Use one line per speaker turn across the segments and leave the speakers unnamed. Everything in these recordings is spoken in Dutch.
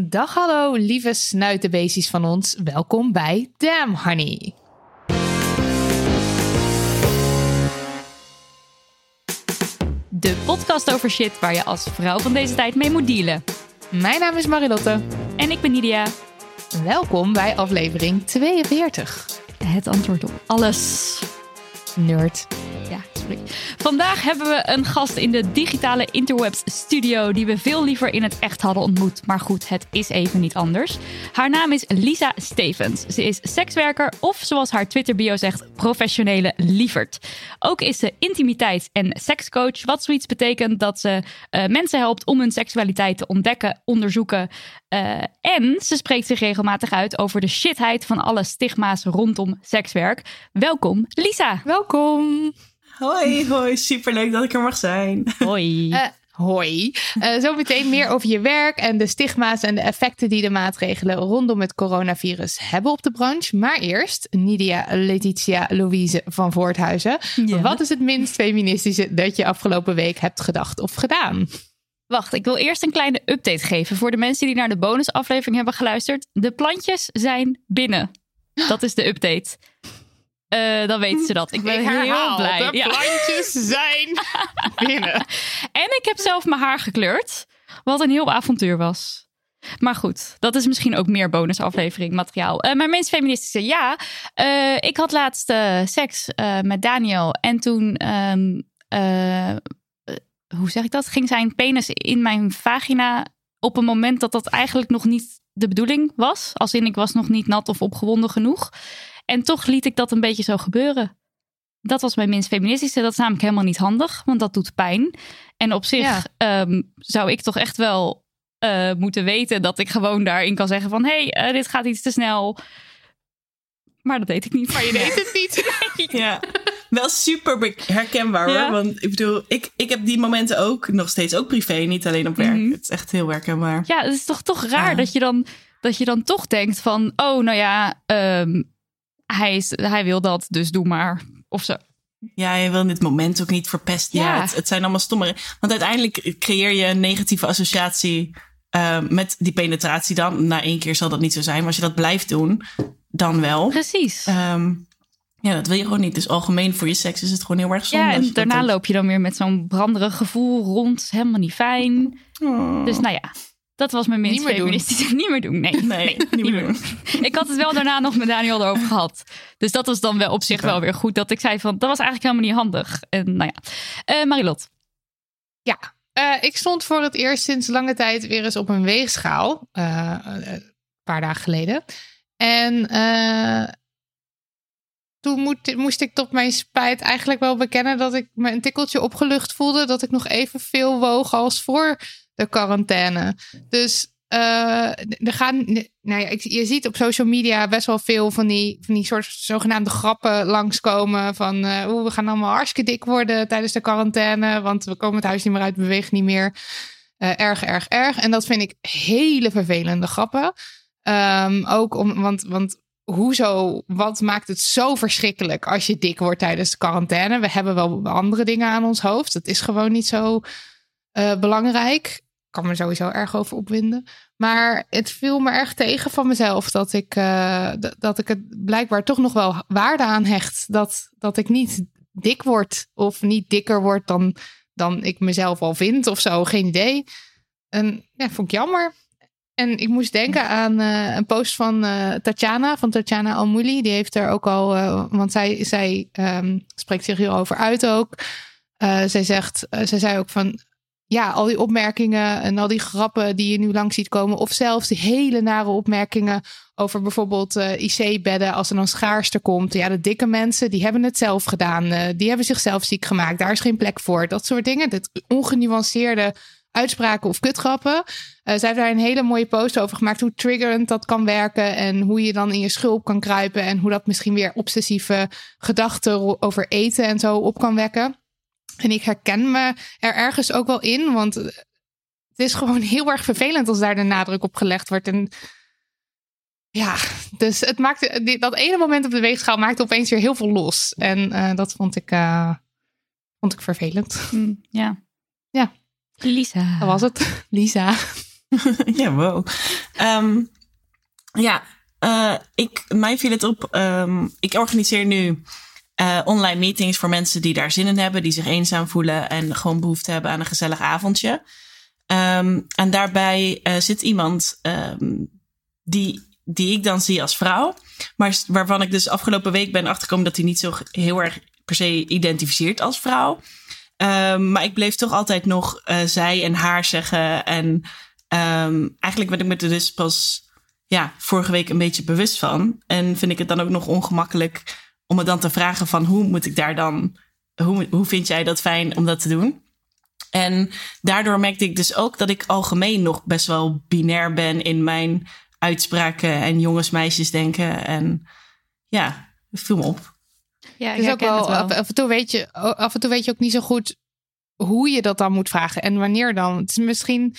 Dag hallo, lieve snuitenbeestjes van ons. Welkom bij Damn Honey.
De podcast over shit waar je als vrouw van deze tijd mee moet dealen.
Mijn naam is Marilotte.
En ik ben Nidia.
Welkom bij aflevering 42.
Het antwoord op alles.
Nerd.
Ja, sorry. Vandaag hebben we een gast in de digitale interwebs studio die we veel liever in het echt hadden ontmoet. Maar goed, het is even niet anders. Haar naam is Lisa Stevens. Ze is sekswerker of zoals haar Twitter bio zegt, professionele lieverd. Ook is ze intimiteit- en sekscoach, wat zoiets betekent dat ze eh, mensen helpt om hun seksualiteit te ontdekken, onderzoeken. eh, en ze spreekt zich regelmatig uit over de shitheid van alle stigma's rondom sekswerk. Welkom, Lisa.
Welkom.
Hoi, hoi, superleuk dat ik er mag zijn.
Hoi.
Eh, hoi. Eh, zometeen meer over je werk en de stigma's en de effecten die de maatregelen rondom het coronavirus hebben op de branche. Maar eerst Nidia Letitia Louise van Voorthuizen.
Ja.
Wat is het minst feministische dat je afgelopen week hebt gedacht of gedaan?
Wacht, ik wil eerst een kleine update geven voor de mensen die naar de bonusaflevering hebben geluisterd. De plantjes zijn binnen. Dat is de update. Eh, dan weten ze dat. Ik ben heel blij.
De
Ja.
plantjes zijn binnen.
En ik heb zelf mijn haar gekleurd. Wat een heel avontuur was. Maar goed, dat is misschien ook meer bonusaflevering materiaal. Eh mijn minst feministische, ja. Eh, ik had laatst seks met Daniel. En toen, ehm, eh, eh, hoe zeg ik dat? Ging zijn penis in mijn vagina op een moment dat dat eigenlijk nog niet de bedoeling was. Als in, ik was nog niet nat of opgewonden genoeg. En toch liet ik dat een beetje zo gebeuren. Dat was mijn minst feministische. Dat is namelijk helemaal niet handig, want dat doet pijn. En op zich
Ja.
ehm, zou ik toch echt wel eh, moeten weten dat ik gewoon daarin kan zeggen van... hé, hey, eh, dit gaat iets te snel. Maar dat deed ik niet.
Maar je deed het niet.
Ja, wel super herkenbaar
Ja.
hoor. Want ik bedoel, ik, ik heb die momenten ook nog steeds, ook privé, niet alleen op werk.
Mhm.
Het is echt heel herkenbaar.
Ja, het is toch, toch raar
Ja.
dat, je dan, dat je dan toch denkt van... oh, nou ja, ehm, hij, is, hij wil dat, dus doe maar. Of zo.
Ja, je wil dit moment ook niet verpesten. Ja,
Ja.
het, het zijn allemaal stomme... Want uiteindelijk creëer je een negatieve associatie eh, met die penetratie dan. Na één keer zal dat niet zo zijn. Maar als je dat blijft doen, dan wel.
Precies.
Ehm, ja, dat wil je gewoon niet. Dus algemeen voor je seks is het gewoon heel erg zonde.
ja, en daarna
doet.
loop je dan weer met zo'n branderig gevoel rond. Helemaal niet fijn.
Oh.
Dus nou ja, dat was mijn minst
Niet meer doen.
feministische. niet meer doen, nee.
Nee, niet meer doen.
Ik had het wel daarna nog met Daniel erover gehad. Dus dat was dan wel op zich wel weer goed. Dat ik zei van, dat was eigenlijk helemaal niet handig. En nou ja. Eh, Marilot.
Ja, eh, ik stond voor het eerst sinds lange tijd weer eens op een weegschaal. eh, een paar dagen geleden. En eh, toen moet, moest ik tot mijn spijt eigenlijk wel bekennen dat ik me een tikkeltje opgelucht voelde. Dat ik nog even veel woog als voor de quarantaine. Dus eh, er gaan, nou ja, je ziet op social media best wel veel van die, van die soort zogenaamde grappen langskomen. Van oeh, we gaan allemaal hartstikke dik worden tijdens de quarantaine. Want we komen het huis niet meer uit, bewegen niet meer. Eh, erg, erg, erg. En dat vind ik hele vervelende grappen. Ehm, ook om, want, want hoezo, wat maakt het zo verschrikkelijk als je dik wordt tijdens de quarantaine? We hebben wel andere dingen aan ons hoofd. Het is gewoon niet zo uh, belangrijk. Ik kan me sowieso erg over opwinden. Maar het viel me erg tegen van mezelf dat ik, uh, dat ik het blijkbaar toch nog wel waarde aan hecht. Dat, dat ik niet dik word of niet dikker word dan, dan ik mezelf al vind of zo. Geen idee. En ja, vond ik jammer. En ik moest denken aan uh, een post van uh, Tatjana, van Tatjana Almouli. Die heeft er ook al, uh, want zij, zij um, spreekt zich hierover uit ook. zij zegt, zij zei ook van, ja, al die opmerkingen en al die grappen die je nu lang ziet komen. Of zelfs die hele nare opmerkingen over bijvoorbeeld IC-bedden als er dan schaarste komt. Ja, de dikke mensen, die hebben het zelf gedaan. die hebben zichzelf ziek gemaakt. Daar is geen plek voor. Dat soort dingen. Dat ongenuanceerde uitspraken of kutgrappen. Uh, zij heeft daar een hele mooie post over gemaakt. Hoe triggerend dat kan werken. En hoe je dan in je schulp kan kruipen. En hoe dat misschien weer obsessieve gedachten over eten en zo op kan wekken. En ik herken me er ergens ook wel in. Want het is gewoon heel erg vervelend als daar de nadruk op gelegd wordt. En ja, dus het maakte, dat ene moment op de weegschaal maakte opeens weer heel veel los. En uh, dat vond ik, uh, vond ik vervelend.
Mm, ja.
Ja.
Lisa.
Dat was het. Lisa.
ja, wow. Um, ja, uh, ik, mij viel het op. Um, ik organiseer nu uh, online meetings voor mensen die daar zin in hebben, die zich eenzaam voelen en gewoon behoefte hebben aan een gezellig avondje. Um, en daarbij uh, zit iemand die, die ik dan zie als vrouw, maar waarvan ik dus afgelopen week ben achtergekomen dat hij niet zo heel erg per se identificeert als vrouw. Um, maar ik bleef toch altijd nog uh, zij en haar zeggen. En eigenlijk ben ik me er dus pas ja, vorige week een beetje bewust van. En vind ik het dan ook nog ongemakkelijk om me dan te vragen van hoe moet ik daar dan... Hoe, hoe vind jij dat fijn om dat te doen? En daardoor merkte ik dus ook dat ik algemeen nog best wel binair ben in mijn uitspraken en jongens, meisjes denken. En ja, het viel me op.
Ja, ik dus ook wel, wel. Af, en toe weet je, af en toe weet je ook niet zo goed hoe je dat dan moet vragen en wanneer dan. Het is misschien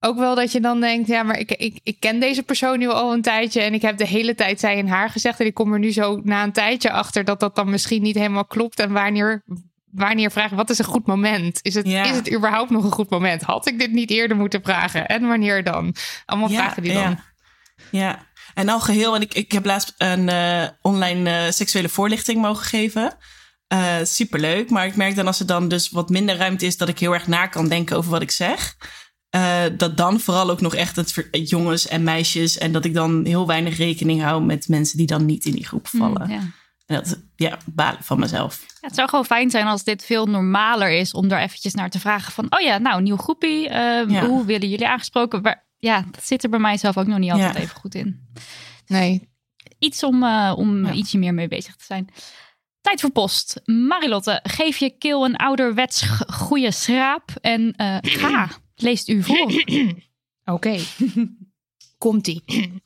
ook wel dat je dan denkt, ja, maar ik, ik, ik ken deze persoon nu al een tijdje en ik heb de hele tijd zij en haar gezegd en ik kom er nu zo na een tijdje achter dat dat dan misschien niet helemaal klopt en wanneer, wanneer vragen, wat is een goed moment? Is het, ja. is het überhaupt nog een goed moment? Had ik dit niet eerder moeten vragen? En wanneer dan? Allemaal
ja,
vragen die dan...
Ja. ja. En al geheel, en ik, ik heb laatst een uh, online uh, seksuele voorlichting mogen geven. Uh, superleuk. Maar ik merk dan als er dan dus wat minder ruimte is, dat ik heel erg na kan denken over wat ik zeg. Dat dan vooral ook nog echt het jongens en meisjes. En dat ik dan heel weinig rekening hou met mensen die dan niet in die groep vallen. Mm, ja. En dat, ja, balen van mezelf.
Ja, het zou gewoon fijn zijn als dit veel normaler is om daar eventjes naar te vragen van, oh ja, nou, nieuw groepie. Ja. Hoe willen jullie aangesproken? Waar, ja, dat zit er bij mij zelf ook nog niet altijd even goed in.
Nee.
Iets om, uh, om ja. ietsje meer mee bezig te zijn. Tijd voor post. Marilotte, geef je keel een ouderwets goede schraap en uh, ga, leest u voor.
Oké. Okay. Komt-ie.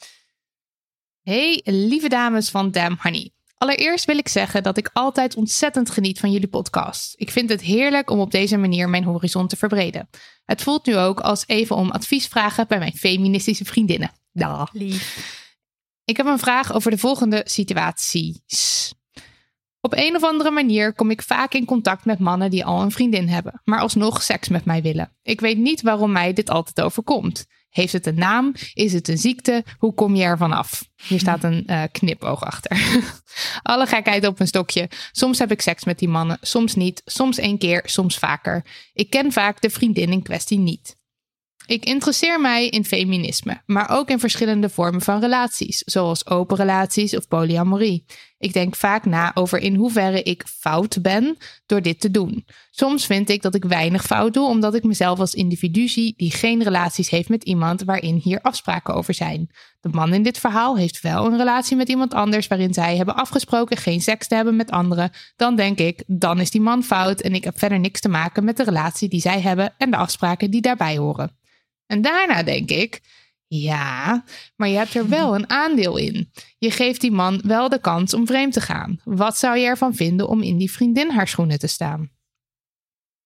Hey, lieve dames van Damn Honey. Allereerst wil ik zeggen dat ik altijd ontzettend geniet van jullie podcast. Ik vind het heerlijk om op deze manier mijn horizon te verbreden. Het voelt nu ook als even om advies vragen bij mijn feministische vriendinnen. Da.
Lief.
Ik heb een vraag over de volgende situaties. Op een of andere manier kom ik vaak in contact met mannen die al een vriendin hebben, maar alsnog seks met mij willen. Ik weet niet waarom mij dit altijd overkomt. Heeft het een naam? Is het een ziekte? Hoe kom je ervan af? Hier staat een uh, knipoog achter. Alle gekheid op een stokje. Soms heb ik seks met die mannen, soms niet, soms één keer, soms vaker. Ik ken vaak de vriendin in kwestie niet. Ik interesseer mij in feminisme, maar ook in verschillende vormen van relaties, zoals open relaties of polyamorie. Ik denk vaak na over in hoeverre ik fout ben door dit te doen. Soms vind ik dat ik weinig fout doe, omdat ik mezelf als individu zie die geen relaties heeft met iemand waarin hier afspraken over zijn. De man in dit verhaal heeft wel een relatie met iemand anders waarin zij hebben afgesproken geen seks te hebben met anderen. Dan denk ik, dan is die man fout en ik heb verder niks te maken met de relatie die zij hebben en de afspraken die daarbij horen. En daarna denk ik, ja, maar je hebt er wel een aandeel in. Je geeft die man wel de kans om vreemd te gaan. Wat zou je ervan vinden om in die vriendin haar schoenen te staan?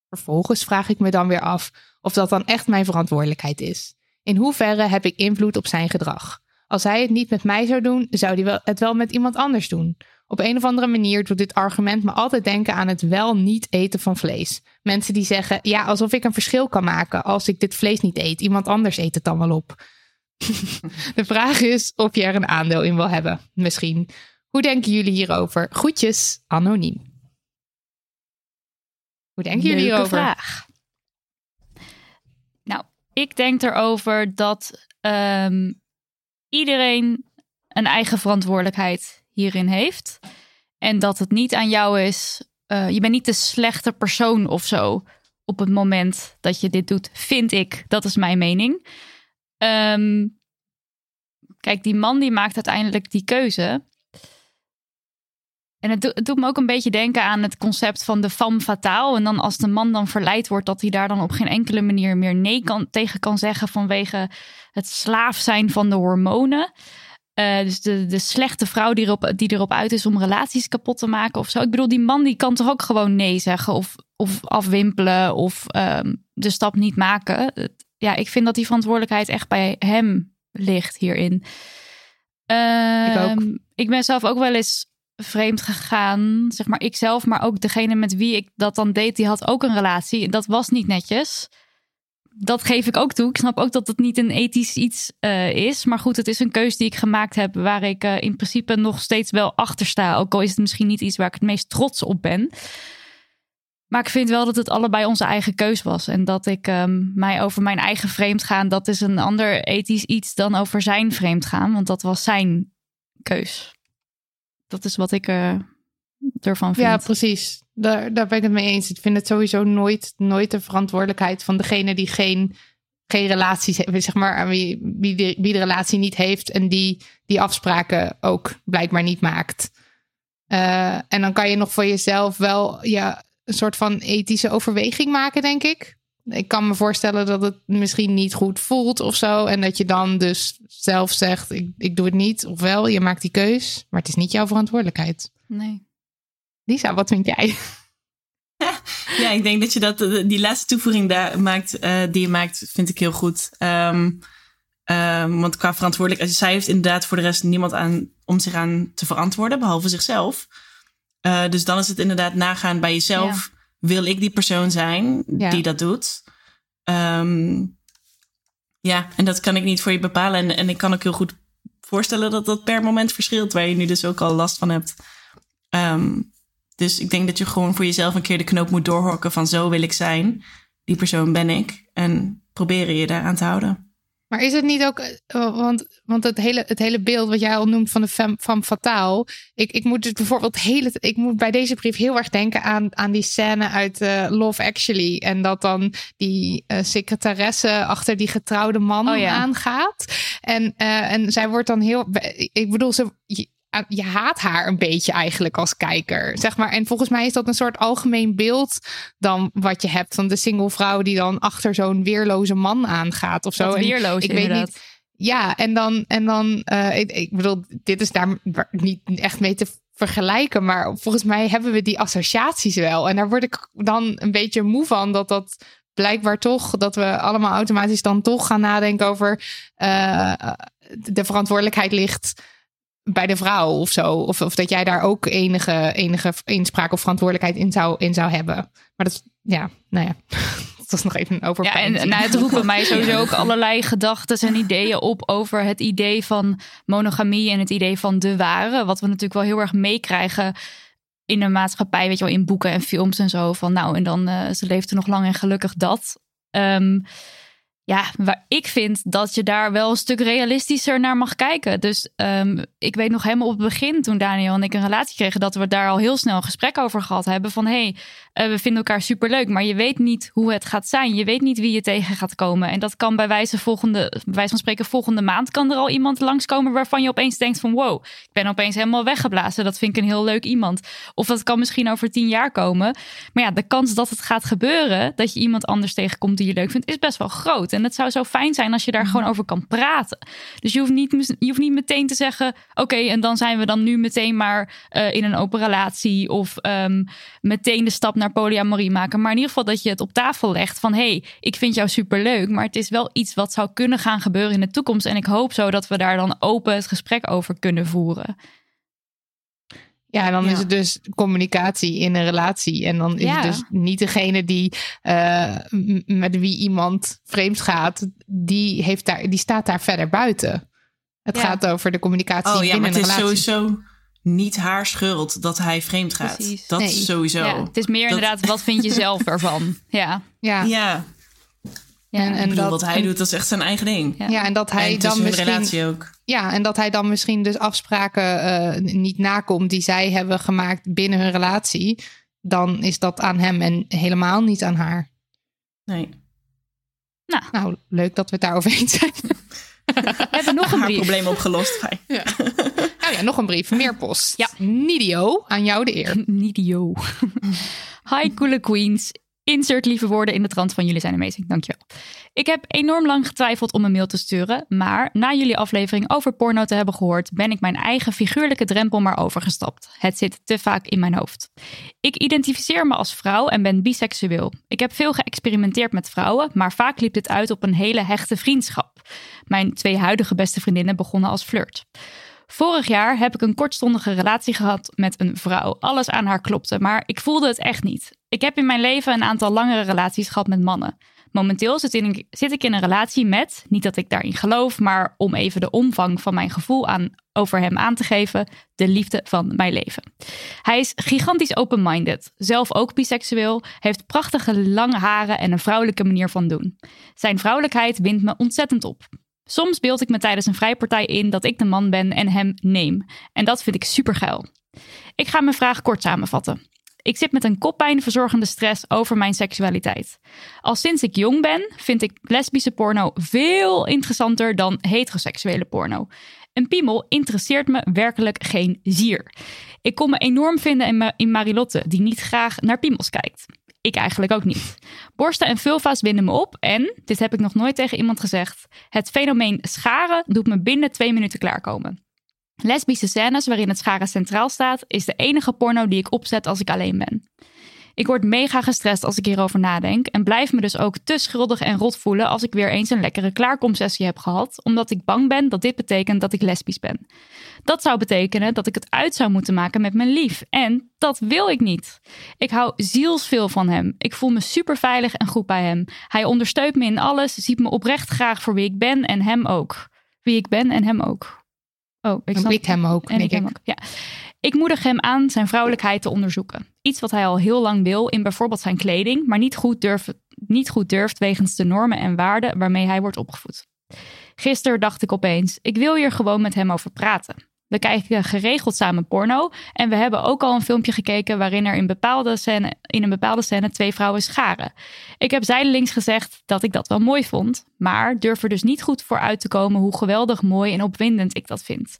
Vervolgens vraag ik me dan weer af of dat dan echt mijn verantwoordelijkheid is. In hoeverre heb ik invloed op zijn gedrag? Als hij het niet met mij zou doen, zou hij het wel met iemand anders doen. Op een of andere manier doet dit argument me altijd denken aan het wel niet eten van vlees. Mensen die zeggen, ja, alsof ik een verschil kan maken als ik dit vlees niet eet. Iemand anders eet het dan wel op. De vraag is of je er een aandeel in wil hebben. Misschien. Hoe denken jullie hierover? Groetjes, anoniem. Hoe denken jullie hierover?
vraag. Nou, ik denk erover dat ehm, iedereen een eigen verantwoordelijkheid hierin heeft. En dat het niet aan jou is. eh, je bent niet de slechte persoon of zo op het moment dat je dit doet, vind ik. Dat is mijn mening. Ehm, kijk, die man die maakt uiteindelijk die keuze. En het, do- het doet me ook een beetje denken aan het concept van de femme fatale. En dan als de man dan verleid wordt, dat hij daar dan op geen enkele manier meer nee kan, tegen kan zeggen vanwege het slaaf zijn van de hormonen. Eh, dus de, de slechte vrouw die erop, die erop uit is om relaties kapot te maken of zo. Ik bedoel, die man die kan toch ook gewoon nee zeggen of, of afwimpelen of ehm, de stap niet maken. Ja, ik vind dat die verantwoordelijkheid echt bij hem ligt hierin. Ehm, ik ben zelf ook wel eens vreemd gegaan. Zeg maar ikzelf, maar ook degene met wie ik dat dan deed, die had ook een relatie. Dat was niet netjes. Dat geef ik ook toe. Ik snap ook dat het niet een ethisch iets eh, is. Maar goed, het is een keuze die ik gemaakt heb waar ik eh, in principe nog steeds wel achter sta. Ook al is het misschien niet iets waar ik het meest trots op ben. Maar ik vind wel dat het allebei onze eigen keus was. En dat ik ehm, mij over mijn eigen vreemd gaan, dat is een ander ethisch iets dan over zijn vreemd gaan. Want dat was zijn keus. Dat is wat ik eh, ervan vind.
Ja, precies. Daar, daar ben ik het mee eens. Ik vind het sowieso nooit, nooit de verantwoordelijkheid van degene die geen, geen relaties heeft, zeg maar, aan wie, wie, de, wie de relatie niet heeft en die die afspraken ook blijkbaar niet maakt. Eh, en dan kan je nog voor jezelf wel ja, een soort van ethische overweging maken, denk ik. Ik kan me voorstellen dat het misschien niet goed voelt of zo. En dat je dan dus zelf zegt: ik, ik doe het niet. Ofwel, je maakt die keus. Maar het is niet jouw verantwoordelijkheid.
Nee.
Lisa, wat vind jij?
Ja, ik denk dat je dat, eh, die laatste toevoeging daar maakt, eh, die je maakt, vind ik heel goed. Ehm, ehm, want qua verantwoordelijkheid, zij heeft inderdaad voor de rest niemand aan om zich aan te verantwoorden, behalve zichzelf. Eh, dus dan is het inderdaad nagaan bij jezelf. Wil ik die persoon zijn
Ja.
die dat doet? Ehm, ja, en dat kan ik niet voor je bepalen. En, en ik kan ook heel goed voorstellen dat dat per moment verschilt, waar je nu dus ook al last van hebt. Ehm, dus ik denk dat je gewoon voor jezelf een keer de knoop moet doorhokken van zo wil ik zijn. Die persoon ben ik. En proberen je daaraan te houden.
Maar is het niet ook, eh, want, want het, hele, het hele beeld wat jij al noemt van de femme, femme fatale. Ik, ik moet dus bijvoorbeeld hele, ik moet bij deze brief heel erg denken aan, aan die scène uit eh, Love Actually. En dat dan die eh, secretaresse achter die getrouwde man
Oh ja.
aangaat. En, en zij wordt dan heel, ik bedoel, ze, je, je haat haar een beetje eigenlijk als kijker, zeg maar. En volgens mij is dat een soort algemeen beeld dan wat je hebt van de single vrouw die dan achter zo'n weerloze man aangaat of zo.
Weerloos
ik weet
inderdaad.
niet. Ja, en dan, en dan eh, ik, ik bedoel, dit is daar niet echt mee te vergelijken, maar volgens mij hebben we die associaties wel. En daar word ik dan een beetje moe van dat dat blijkbaar toch, dat we allemaal automatisch dan toch gaan nadenken over eh, de verantwoordelijkheid ligt bij de vrouw of zo. Of, of dat jij daar ook enige, enige inspraak of verantwoordelijkheid in zou, in zou hebben. Maar dat, ja, nou ja, dat was nog even een over.
Ja, en nou, het roepen mij sowieso ook allerlei gedachten en ideeën op over het idee van monogamie en het idee van de ware. Wat we natuurlijk wel heel erg meekrijgen in de maatschappij, weet je wel, in boeken en films en zo. Van nou, en dan eh, ze leeft er nog lang en gelukkig dat. Ehm, ja, waar ik vind dat je daar wel een stuk realistischer naar mag kijken. Dus ehm, ik weet nog helemaal op het begin, toen Daniel en ik een relatie kregen, dat we daar al heel snel een gesprek over gehad hebben. Van hey, we vinden elkaar superleuk, maar je weet niet hoe het gaat zijn. Je weet niet wie je tegen gaat komen. En dat kan bij wijze, volgende, bij wijze van spreken volgende maand kan er al iemand langskomen waarvan je opeens denkt van wow, ik ben opeens helemaal weggeblazen. Dat vind ik een heel leuk iemand. Of dat kan misschien over tien jaar komen. Maar ja, de kans dat het gaat gebeuren, dat je iemand anders tegenkomt die je leuk vindt, is best wel groot. En het zou zo fijn zijn als je daar gewoon over kan praten. Dus je hoeft niet, je hoeft niet meteen te zeggen, oké, en dan zijn we dan nu meteen maar eh, in een open relatie. Of ehm, meteen de stap naar polyamorie maken. Maar in ieder geval dat je het op tafel legt van... hé, hey, ik vind jou superleuk, maar het is wel iets wat zou kunnen gaan gebeuren in de toekomst. En ik hoop zo dat we daar dan open het gesprek over kunnen voeren.
Ja, en dan
Ja.
is het dus communicatie in een relatie. En dan is
Ja.
het dus niet degene die eh, met wie iemand vreemd gaat, die, heeft daar, die staat daar verder buiten. Het
Ja.
gaat over de communicatie
Oh ja,
binnen
maar het
een
is
relatie.
sowieso niet haar schuld dat hij vreemd gaat.
Precies.
Dat
Nee.
is sowieso.
Ja, het is meer
Dat-
inderdaad, wat vind je zelf ervan? Ja.
Ja.
Ja,
Ja.
En-
ik
en
bedoel,
dat-
wat hij
en-
doet, dat is echt zijn eigen ding.
Ja.
Ja, en dat hij
en
dan misschien.
relatie ook.
Ja, en dat hij dan misschien dus afspraken eh, niet nakomt die zij hebben gemaakt binnen hun relatie. Dan is dat aan hem en helemaal niet aan haar.
Nee.
Nou, leuk dat we het daarover eens zijn.
We hebben nog een
Haar
brief.
probleem opgelost. Fijn.
Nou ja, nog een brief. Meer post.
Ja.
Nidio, aan jou de eer.
Nidio. Hi, coole queens. Insert lieve woorden in de trant van jullie zijn amazing. Dankjewel. Ik heb enorm lang getwijfeld om een mail te sturen. Maar na jullie aflevering over porno te hebben gehoord... ben ik mijn eigen figuurlijke drempel maar overgestapt. Het zit te vaak in mijn hoofd. Ik identificeer me als vrouw en ben biseksueel. Ik heb veel geëxperimenteerd met vrouwen... maar vaak liep dit uit op een hele hechte vriendschap. Mijn twee huidige beste vriendinnen begonnen als flirt. Vorig jaar heb ik een kortstondige relatie gehad met een vrouw. Alles aan haar klopte, maar ik voelde het echt niet. Ik heb in mijn leven een aantal langere relaties gehad met mannen. Momenteel zit, ik in een relatie met, niet dat ik daarin geloof, maar om even de omvang van mijn gevoel aan, over hem aan te geven, de liefde van mijn leven. Hij is gigantisch open-minded, zelf ook biseksueel, heeft prachtige lange haren en een vrouwelijke manier van doen. Zijn vrouwelijkheid wint me ontzettend op. Soms beeld ik me tijdens een vrijpartij in dat ik de man ben en hem neem. En dat vind ik supergeil. Ik ga mijn vraag kort samenvatten. Ik zit met een koppijnverzorgende stress over mijn seksualiteit. Al sinds ik jong ben, vind ik lesbische porno veel interessanter dan heteroseksuele porno. Een piemel interesseert me werkelijk geen zier. Ik kon me enorm vinden in, in Marilotte, die niet graag naar piemels kijkt. Ik eigenlijk ook niet. Borsten en vulva's winden me op en, dit heb ik nog nooit tegen iemand gezegd, het fenomeen scharen doet me binnen twee minuten klaarkomen. Lesbische scènes waarin het scharen centraal staat, is de enige porno die ik opzet als ik alleen ben. Ik word mega gestrest als ik hierover nadenk en blijf me dus ook te schuldig en rot voelen als ik weer eens een lekkere klaarkomsessie heb gehad, omdat ik bang ben dat dit betekent dat ik lesbisch ben. Dat zou betekenen dat ik het uit zou moeten maken met mijn lief. En dat wil ik niet. Ik hou zielsveel van hem. Ik voel me super veilig en goed bij hem. Hij ondersteunt me in alles, ziet me oprecht graag voor wie ik ben en hem ook. Wie ik ben en hem ook. Oh, ik
En
snap
ik hem ook,
en ik
denk
hem
ik.
ook. Ja. Ik moedig hem aan zijn vrouwelijkheid te onderzoeken. Iets wat hij al heel lang wil in bijvoorbeeld zijn kleding, maar niet goed, durft, niet goed durft wegens de normen en waarden waarmee hij wordt opgevoed. Gisteren dacht ik opeens: ik wil hier gewoon met hem over praten. We kijken geregeld samen porno en we hebben ook al een filmpje gekeken waarin er in, bepaalde scène, in een bepaalde scène twee vrouwen scharen. Ik heb zijdelings gezegd dat ik dat wel mooi vond, maar durf er dus niet goed voor uit te komen hoe geweldig mooi en opwindend ik dat vind.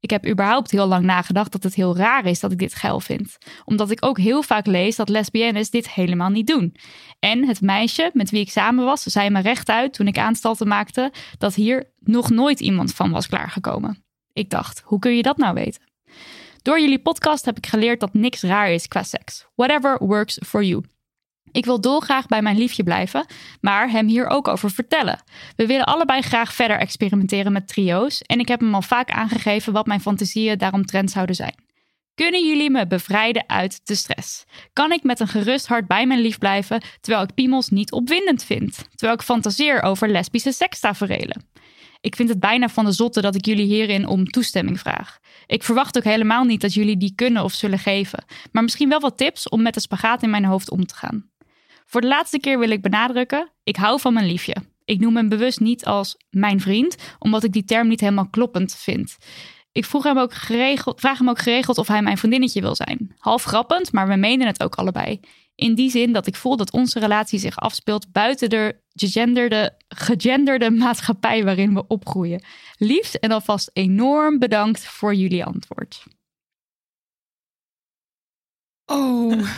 Ik heb überhaupt heel lang nagedacht dat het heel raar is dat ik dit geil vind. Omdat ik ook heel vaak lees dat lesbiennes dit helemaal niet doen. En het meisje met wie ik samen was, zei me rechtuit toen ik aanstalten maakte dat hier nog nooit iemand van was klaargekomen. Ik dacht, hoe kun je dat nou weten? Door jullie podcast heb ik geleerd dat niks raar is qua seks. Whatever works for you. Ik wil dolgraag bij mijn liefje blijven, maar hem hier ook over vertellen. We willen allebei graag verder experimenteren met trio's en ik heb hem al vaak aangegeven wat mijn fantasieën daaromtrent zouden zijn. Kunnen jullie me bevrijden uit de stress? Kan ik met een gerust hart bij mijn lief blijven terwijl ik piemels niet opwindend vind? Terwijl ik fantaseer over lesbische sekstaferelen? Ik vind het bijna van de zotte dat ik jullie hierin om toestemming vraag. Ik verwacht ook helemaal niet dat jullie die kunnen of zullen geven, maar misschien wel wat tips om met de spagaat in mijn hoofd om te gaan. Voor de laatste keer wil ik benadrukken: ik hou van mijn liefje. Ik noem hem bewust niet als mijn vriend, omdat ik die term niet helemaal kloppend vind. Ik vroeg hem ook geregeld, vraag hem ook geregeld of hij mijn vriendinnetje wil zijn. Half grappend, maar we menen het ook allebei. In die zin dat ik voel dat onze relatie zich afspeelt buiten de gegenderde, gegenderde maatschappij waarin we opgroeien. Liefst en alvast enorm bedankt voor jullie antwoord.
Oh,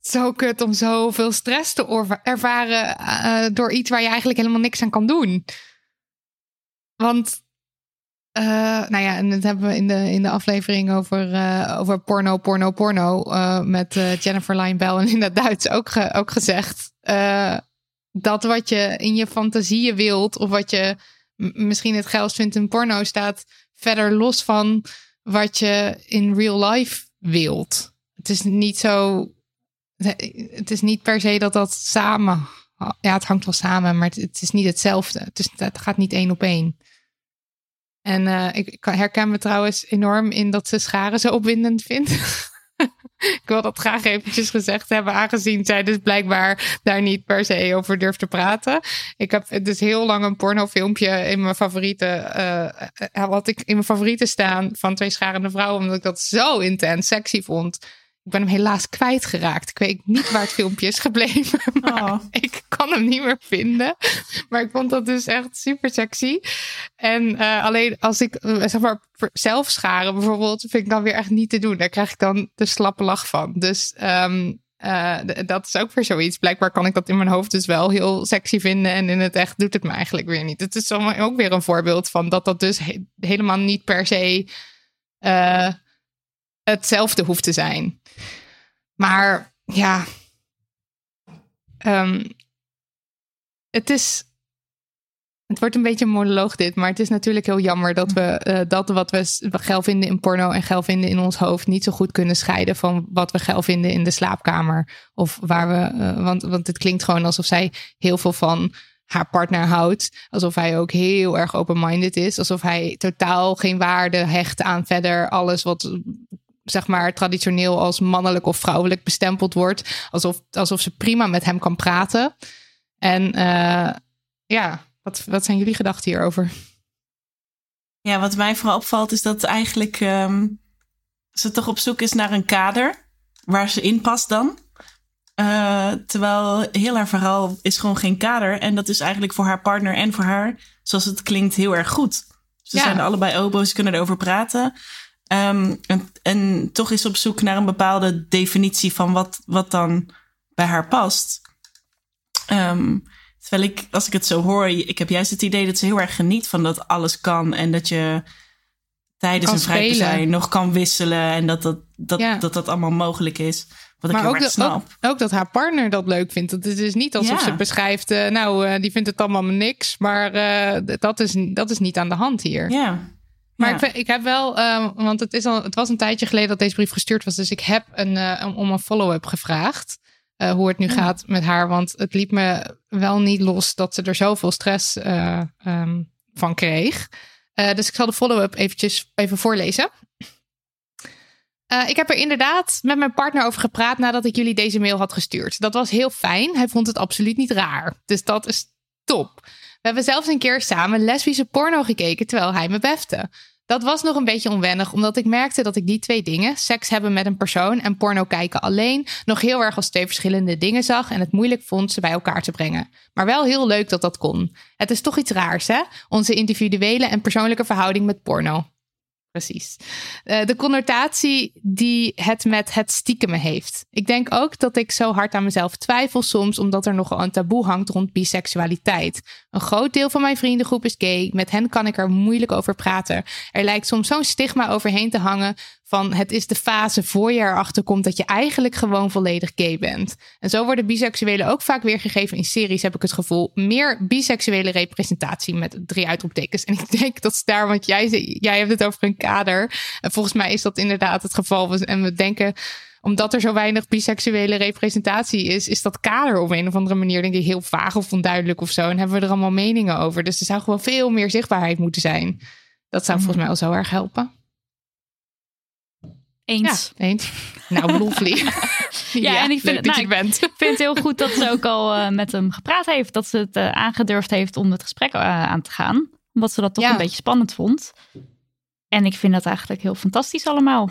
zo kut om zoveel stress te ervaren eh, door iets waar je eigenlijk helemaal niks aan kan doen. Want Eh, nou ja, en dat hebben we in de, in de aflevering over, eh, over porno, porno, porno. met Jennifer Lyon Bell en in het Duits ook, ook gezegd. dat wat je in je fantasieën wilt, of wat je misschien het geilst vindt in porno, staat verder los van wat je in real life wilt. Het is niet zo. Het is niet per se dat dat samen. Ja, het hangt wel samen, maar het, is niet hetzelfde. Het, is, gaat niet één op één. En eh, ik, herken me trouwens enorm in dat ze scharen zo opwindend vindt. ik wil dat graag eventjes gezegd hebben, aangezien zij dus blijkbaar daar niet per se over durft te praten. Ik heb dus heel lang een pornofilmpje in mijn favoriete, eh, eh, wat ik in mijn favorieten staan van twee scharende vrouwen, omdat ik dat zo intens sexy vond. Ik ben hem helaas kwijtgeraakt. Ik weet niet waar het filmpje is gebleven. Maar
Oh.
ik kan hem niet meer vinden. Maar ik vond dat dus echt super sexy. En eh, alleen als ik eh, zeg maar zelf scharen bijvoorbeeld, vind ik dan weer echt niet te doen. Daar krijg ik dan de slappe lach van. Dus ehm, eh, dat is ook weer zoiets. Blijkbaar kan ik dat in mijn hoofd dus wel heel sexy vinden. En in het echt doet het me eigenlijk weer niet. Het is ook weer een voorbeeld van dat dat dus he- helemaal niet per se hetzelfde hoeft te zijn. Maar ja, Ehm, het is. Het wordt een beetje een monoloog dit, maar het is natuurlijk heel jammer dat we eh, dat wat we geil vinden in porno en geil vinden in ons hoofd niet zo goed kunnen scheiden van wat we geil vinden in de slaapkamer. Of waar we, eh, want, want het klinkt gewoon alsof zij heel veel van haar partner houdt. Alsof hij ook heel erg open-minded is. Alsof hij totaal geen waarde hecht aan verder alles wat zeg maar traditioneel als mannelijk of vrouwelijk bestempeld wordt. Alsof, alsof ze prima met hem kan praten. En eh, ja, wat, wat zijn jullie gedachten hierover?
Ja, wat mij vooral opvalt is dat eigenlijk ehm, ze toch op zoek is naar een kader waar ze in past dan. Eh, terwijl heel haar verhaal is gewoon geen kader. En dat is eigenlijk voor haar partner en voor haar, zoals het klinkt, heel erg goed. Ze
Ja.
zijn allebei open, ze kunnen erover praten. Ehm, en, en toch is op zoek naar een bepaalde definitie van wat, wat dan bij haar past. Ehm, terwijl ik, als ik het zo hoor, ik heb juist het idee dat ze heel erg geniet van dat alles kan. En dat je tijdens een vrij
spelen.
zijn nog kan wisselen. En dat dat, dat,
Ja.
dat, dat allemaal mogelijk is. Wat ik
Maar
heel
ook, de- ook,
snap.
ook dat haar partner dat leuk vindt. Het is dus niet alsof
Ja.
ze beschrijft, eh, nou, eh, die vindt het allemaal niks. Maar eh, dat, is, dat is niet aan de hand hier.
Ja.
Maar
Ja.
ik, vind- ik heb wel, eh, want het, is al, het was een tijdje geleden dat deze brief gestuurd was. Dus ik heb een, eh, om- een follow-up gevraagd. eh, hoe het nu gaat met haar. Want het liep me wel niet los dat ze er zoveel stress eh, ehm, van kreeg. Dus ik zal de follow-up eventjes even voorlezen. Ik heb er inderdaad met mijn partner over gepraat nadat ik jullie deze mail had gestuurd. Dat was heel fijn. Hij vond het absoluut niet raar. Dus dat is top. We hebben zelfs een keer samen lesbische porno gekeken terwijl hij me befte. Dat was nog een beetje onwennig, omdat ik merkte dat ik die twee dingen, seks hebben met een persoon en porno kijken alleen, nog heel erg als twee verschillende dingen zag en het moeilijk vond ze bij elkaar te brengen. Maar wel heel leuk dat dat kon. Het is toch iets raars, hè? Onze individuele en persoonlijke verhouding met porno. Precies. Eh, de connotatie die het met het stiekem heeft. Ik denk ook dat ik zo hard aan mezelf twijfel soms, omdat er nogal een taboe hangt rond biseksualiteit. Een groot deel van mijn vriendengroep is gay. Met hen kan ik er moeilijk over praten. Er lijkt soms zo'n stigma overheen te hangen van het is de fase voor je erachter komt dat je eigenlijk gewoon volledig gay bent. En zo worden biseksuelen ook vaak weergegeven in series, heb ik het gevoel. Meer biseksuele representatie met drie uitroeptekens. En ik denk dat is daar, want jij, jij hebt het over een kader. En volgens mij is dat inderdaad het geval. En we denken omdat er zo weinig biseksuele representatie is, is dat kader op een of andere manier denk ik heel vaag of onduidelijk of zo. En hebben we er allemaal meningen over. Dus er zou gewoon veel meer zichtbaarheid moeten zijn. Dat zou volgens mij al zo erg helpen.
Eens.
Ja, eens. Nou, lovely.
Ja, en ik vind
dat
nou,
je bent.
Ik vind het heel goed dat ze ook al eh, met hem gepraat heeft. Dat ze het eh, aangedurfd heeft om het gesprek eh, aan te gaan. Omdat ze dat toch
Ja.
een beetje spannend vond. En ik vind dat eigenlijk heel fantastisch allemaal.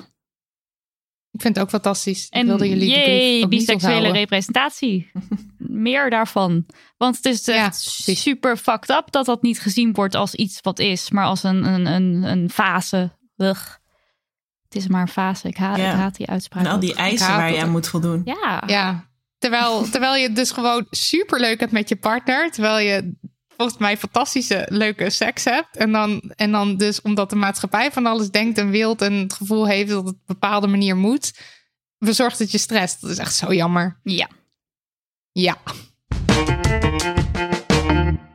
Ik vind het ook fantastisch.
En
ik wilde jullie
jee, biseksuele representatie. Meer daarvan. Want het is
Ja,
super fucked up dat dat niet gezien wordt als iets wat is, maar als een, een, een, een fase. Ugh. Het is maar een fase. Ik haat,
Ja.
ik haat die uitspraak.
En al die eisen waar je aan moet voldoen.
Ja.
Ja, terwijl, terwijl je het dus gewoon super leuk hebt met je partner. Terwijl je volgens mij fantastische, leuke seks hebt. En dan, en dan dus omdat de maatschappij van alles denkt en wilt en het gevoel heeft dat het op een bepaalde manier moet, bezorgt het je stress. Dat is echt zo jammer.
Ja.
Ja.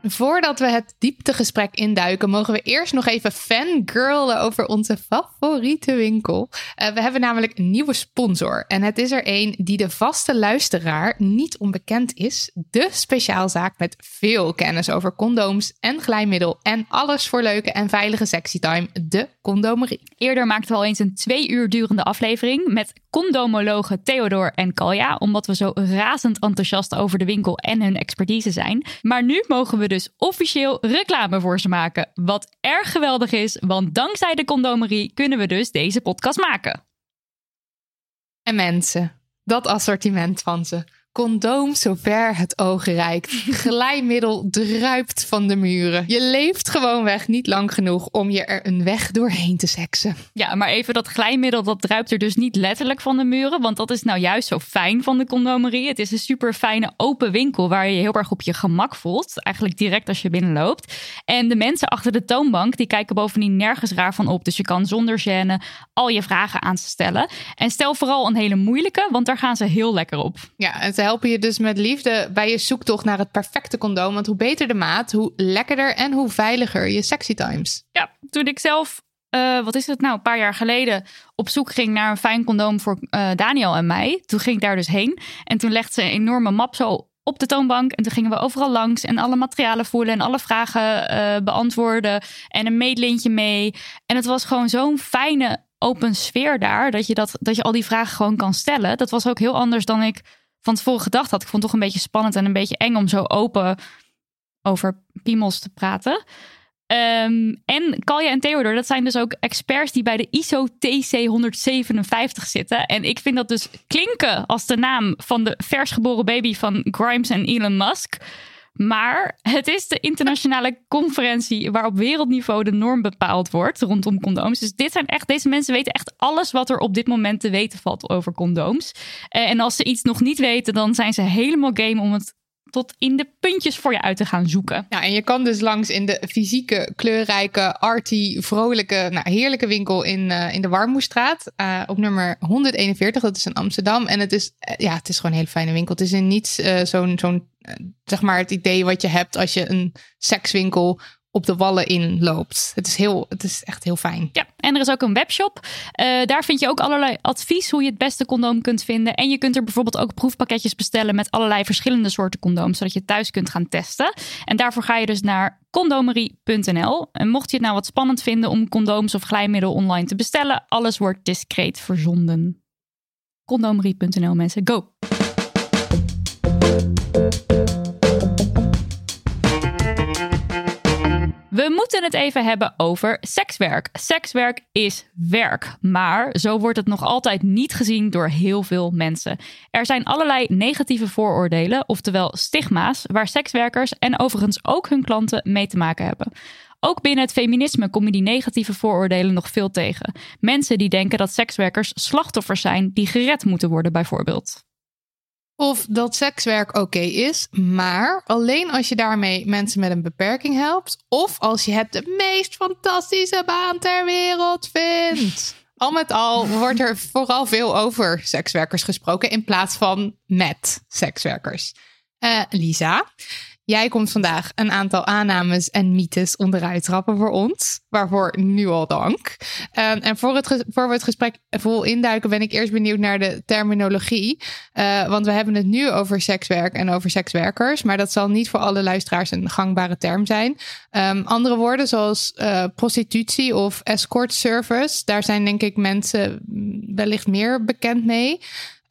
Voordat we het dieptegesprek induiken, mogen we eerst nog even fangirlen over onze favoriete winkel. Uh, we hebben namelijk een nieuwe sponsor. En het is er een die de vaste luisteraar niet onbekend is. De speciaalzaak met veel kennis over condooms en glijmiddel. En alles voor leuke en veilige sexy time. De Condomerie.
Eerder maakten we al eens een twee uur durende aflevering met condomologen Theodor en Kalja. Omdat we zo razend enthousiast over de winkel en hun expertise zijn. Maar nu mogen we dus officieel reclame voor ze maken. Wat erg geweldig is, want dankzij de condomerie kunnen we dus deze podcast maken.
En mensen, dat assortiment van ze. Condoom zover het oog reikt. Glijmiddel druipt van de muren. Je leeft gewoonweg niet lang genoeg om je er een weg doorheen te seksen.
Ja, maar even dat glijmiddel, dat druipt er dus niet letterlijk van de muren. Want dat is nou juist zo fijn van de condomerie. Het is een super fijne open winkel waar je je heel erg op je gemak voelt. Eigenlijk direct als je binnenloopt. En de mensen achter de toonbank, die kijken bovendien nergens raar van op. Dus je kan zonder gêne al je vragen aan ze stellen. En stel vooral een hele moeilijke, want daar gaan ze heel lekker op.
Ja, en helpen je dus met liefde bij je zoektocht naar het perfecte condoom. Want hoe beter de maat, hoe lekkerder en hoe veiliger je sexy times.
Ja, toen ik zelf, uh, wat is het nou, een paar jaar geleden op zoek ging naar een fijn condoom voor uh, Daniel en mij. Toen ging ik daar dus heen. En toen legde ze een enorme map zo op de toonbank. En toen gingen we overal langs en alle materialen voelen en alle vragen uh, beantwoorden. En een meetlintje mee. En het was gewoon zo'n fijne open sfeer daar. Dat je, dat, dat je al die vragen gewoon kan stellen. Dat was ook heel anders dan ik van tevoren gedacht had. Ik vond het toch een beetje spannend en een beetje eng om zo open over piemels te praten. Um, en Kalja en Theodor, dat zijn dus ook experts die bij de ISO TC 157 zitten. En ik vind dat dus klinken als de naam van de versgeboren baby van Grimes en Elon Musk. Maar het is de internationale conferentie waar op wereldniveau de norm bepaald wordt rondom condooms. Dus dit zijn echt, deze mensen weten echt alles wat er op dit moment te weten valt over condooms. Eh, en als ze iets nog niet weten, dan zijn ze helemaal game om het tot in de puntjes voor je uit te gaan zoeken.
Ja, en je kan dus langs in de fysieke, kleurrijke, arty, vrolijke, nou, heerlijke winkel in, uh, in de Warmoestraat. Uh, op nummer 141, dat is in Amsterdam. En het is, ja, het is gewoon een hele fijne winkel. Het is in niets zo'n, zo'n zeg maar, het idee wat je hebt als je een sekswinkel op de wallen in loopt. Het is, heel, het is echt heel fijn.
Ja, en er is ook een webshop. Uh, daar vind je ook allerlei advies hoe je het beste condoom kunt vinden. En je kunt er bijvoorbeeld ook proefpakketjes bestellen met allerlei verschillende soorten condooms, zodat je thuis kunt gaan testen. En daarvoor ga je dus naar condomerie.nl. En mocht je het nou wat spannend vinden om condooms of glijmiddel online te bestellen, alles wordt discreet verzonden. Condomerie.nl mensen, go! Moeten het even hebben over sekswerk. Sekswerk is werk, maar zo wordt het nog altijd niet gezien door heel veel mensen. Er zijn allerlei negatieve vooroordelen, oftewel stigma's, waar sekswerkers en overigens ook hun klanten mee te maken hebben. Ook binnen het feminisme kom je die negatieve vooroordelen nog veel tegen. Mensen die denken dat sekswerkers slachtoffers zijn die gered moeten worden, bijvoorbeeld.
Of dat sekswerk oké is, maar alleen als je daarmee mensen met een beperking helpt. Of als je het de meest fantastische baan ter wereld vindt. Al met al wordt er vooral veel over sekswerkers gesproken in plaats van met sekswerkers. Uh, Lisa, Jij komt vandaag een aantal aannames en mythes onderuit trappen voor ons. Waarvoor nu al dank. Um, en voor, het, voor we het gesprek vol induiken, ben ik eerst benieuwd naar de terminologie. Uh, want we hebben het nu over sekswerk en over sekswerkers. Maar dat zal niet voor alle luisteraars een gangbare term zijn. Um, andere woorden zoals uh, prostitutie of escort service. Daar zijn denk ik mensen wellicht meer bekend mee.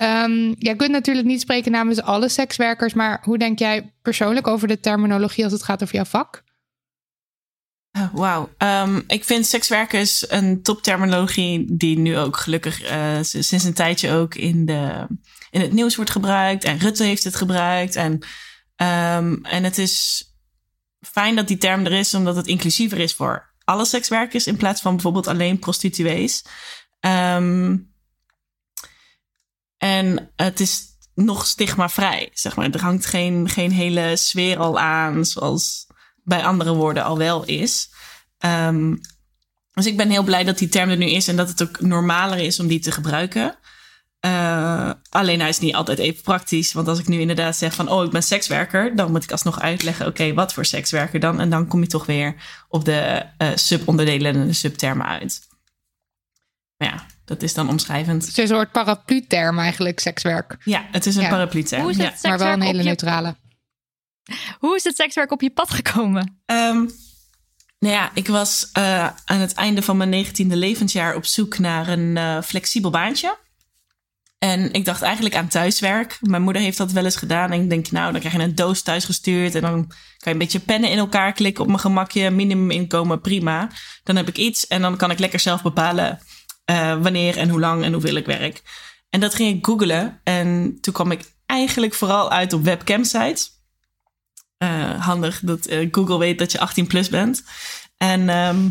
Um, jij kunt natuurlijk niet spreken namens alle sekswerkers, maar hoe denk jij persoonlijk over de terminologie als het gaat over jouw vak?
Uh, Wauw. Um, ik vind sekswerkers een topterminologie die nu ook gelukkig uh, sinds een tijdje ook in, de, in het nieuws wordt gebruikt. En Rutte heeft het gebruikt. En, um, en het is fijn dat die term er is, omdat het inclusiever is voor alle sekswerkers in plaats van bijvoorbeeld alleen prostituees. Um, en het is nog stigmavrij, zeg maar. Er hangt geen, geen hele sfeer al aan, zoals bij andere woorden al wel is. Ehm, dus ik ben heel blij dat die term er nu is en dat het ook normaler is om die te gebruiken. Uh, alleen hij is niet altijd even praktisch. Want als ik nu inderdaad zeg van, oh, ik ben sekswerker, dan moet ik alsnog uitleggen, oké, wat voor sekswerker dan? En dan kom je toch weer op de uh, subonderdelen en de subtermen uit. Maar ja, dat is dan omschrijvend.
Het is een soort paraplu-term eigenlijk, sekswerk.
Ja, het is een
Ja.
paraplu-term.
Is
ja.
Maar wel een hele
je-
neutrale.
Hoe is het sekswerk op je pad gekomen?
Ehm, nou ja, ik was eh, aan het einde van mijn negentiende levensjaar op zoek naar een eh, flexibel baantje. En ik dacht eigenlijk aan thuiswerk. Mijn moeder heeft dat wel eens gedaan. En ik denk, nou, dan krijg je een doos thuis gestuurd. En dan kan je een beetje pennen in elkaar klikken op mijn gemakje. Minimuminkomen, prima. Dan heb ik iets. En dan kan ik lekker zelf bepalen eh, wanneer en hoe lang en hoeveel ik werk. En dat ging ik googlen. En toen kwam ik eigenlijk vooral uit op webcam-sites. Eh, handig dat eh, Google weet dat je 18 plus bent. En ehm,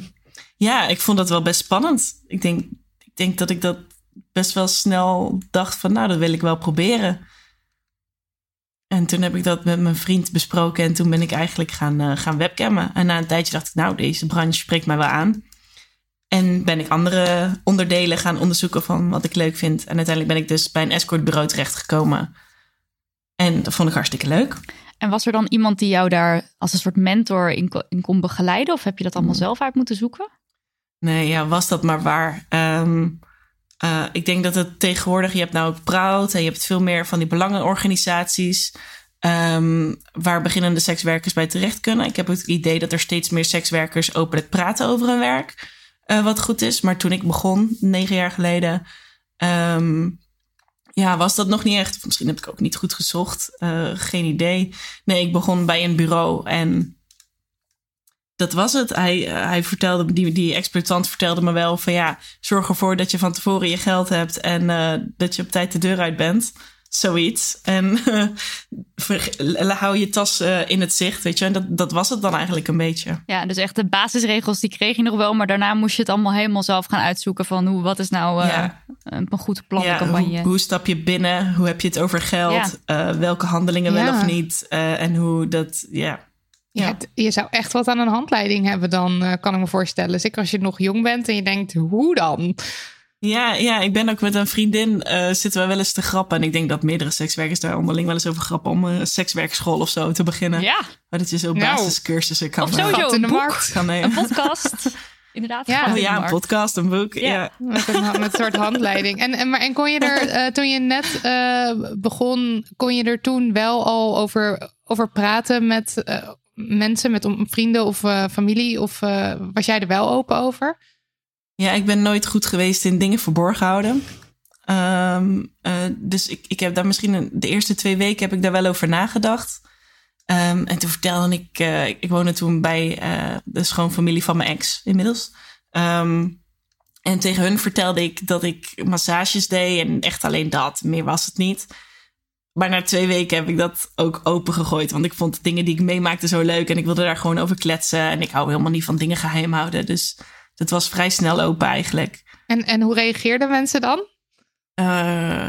ja, ik vond dat wel best spannend. Ik denk, ik denk dat ik dat best wel snel dacht van, nou, dat wil ik wel proberen. En toen heb ik dat met mijn vriend besproken en toen ben ik eigenlijk gaan, gaan webcammen. En na een tijdje dacht ik, nou, deze branche spreekt mij wel aan. En ben ik andere onderdelen gaan onderzoeken van wat ik leuk vind. En uiteindelijk ben ik dus bij een escortbureau terechtgekomen. En dat vond ik hartstikke leuk.
En was er dan iemand die jou daar als een soort mentor in, in kon begeleiden? Of heb je dat allemaal zelf uit moeten zoeken?
Nee, ja, was dat maar waar. Ehm, eh, ik denk dat het tegenwoordig, je hebt nou ook Proud en je hebt veel meer van die belangenorganisaties. ehm, waar beginnende sekswerkers bij terecht kunnen. Ik heb het idee dat er steeds meer sekswerkers openlijk praten over hun werk. Eh, wat goed is. Maar toen ik begon, negen jaar geleden, ehm, ja, was dat nog niet echt. Misschien heb ik ook niet goed gezocht. eh, geen idee. Nee, ik begon bij een bureau en dat was het. Hij, eh, hij vertelde, die, die exploitant vertelde me wel van ja, zorg ervoor dat je van tevoren je geld hebt en dat je op tijd de deur uit bent. Zoiets. En ver- hou je tas eh, in het zicht, weet je. En dat, dat was het dan eigenlijk een beetje.
Ja, dus echt de basisregels die kreeg je nog wel. Maar daarna moest je het allemaal helemaal zelf gaan uitzoeken. Van hoe, wat is nou eh,
Ja.
een, een goed plan
Ja,
campagne.
hoe, hoe stap je binnen? Hoe heb je het over geld? Eh, welke handelingen wel of niet? Eh, en hoe dat, ja.
Ja. het- je zou echt wat aan een handleiding hebben dan, eh, kan ik me voorstellen. Zeker als je nog jong bent en je denkt, hoe dan?
Ja, ja, ik ben ook met een vriendin, eh, zitten we wel eens te grappen. En ik denk dat meerdere sekswerkers daar onderling wel eens over grappen om een sekswerkschool of zo te beginnen.
Ja,
Maar dat je zo
Nou.
basiscursussen kan
of
eh,
sowieso
in
een
de
boek,
markt.
kan nemen.
een podcast. Inderdaad.
Ja.
Oh ja, een podcast, een boek.
Ja.
Ja.
Met een, met een soort handleiding. En, en, maar, en kon je er, eh, toen je net eh, begon, kon je er toen wel al over, over praten met eh, mensen, met om- vrienden of eh, familie? Of eh, was jij er wel open over?
Ja, ik ben nooit goed geweest in dingen verborgen houden. Ehm, eh, dus ik, ik heb daar misschien de eerste twee weken heb ik daar wel over nagedacht. Ehm, en toen vertelde ik, eh, ik woonde toen bij eh, de schoonfamilie van mijn ex inmiddels. Ehm, en tegen hun vertelde ik dat ik massages deed en echt alleen dat. Meer was het niet. Maar na twee weken heb ik dat ook open gegooid. Want ik vond de dingen die ik meemaakte zo leuk. En ik wilde daar gewoon over kletsen. En ik hou helemaal niet van dingen geheim houden. Dus dat was vrij snel open eigenlijk.
En, en hoe reageerden mensen dan?
Eh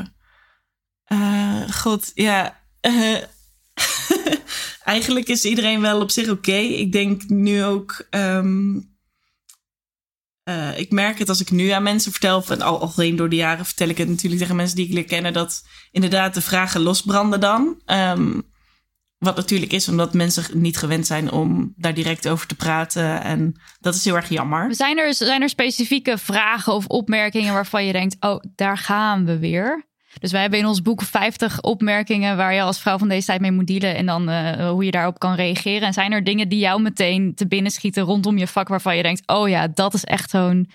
eh, God, ja. eigenlijk is iedereen wel op zich oké. Ik denk nu ook. ehm, eh, ik merk het als ik nu aan mensen vertel, en al, algemeen door de jaren vertel ik het natuurlijk tegen mensen die ik leer kennen, dat inderdaad de vragen losbranden dan. Ehm, wat natuurlijk is omdat mensen niet gewend zijn om daar direct over te praten. En dat is heel erg jammer.
Zijn er, zijn er specifieke vragen of opmerkingen waarvan je denkt, oh, daar gaan we weer? Dus wij hebben in ons boek 50 opmerkingen waar je als vrouw van deze tijd mee moet dealen en dan eh, hoe je daarop kan reageren. En zijn er dingen die jou meteen te binnen schieten rondom je vak waarvan je denkt, oh ja, dat is echt zo'n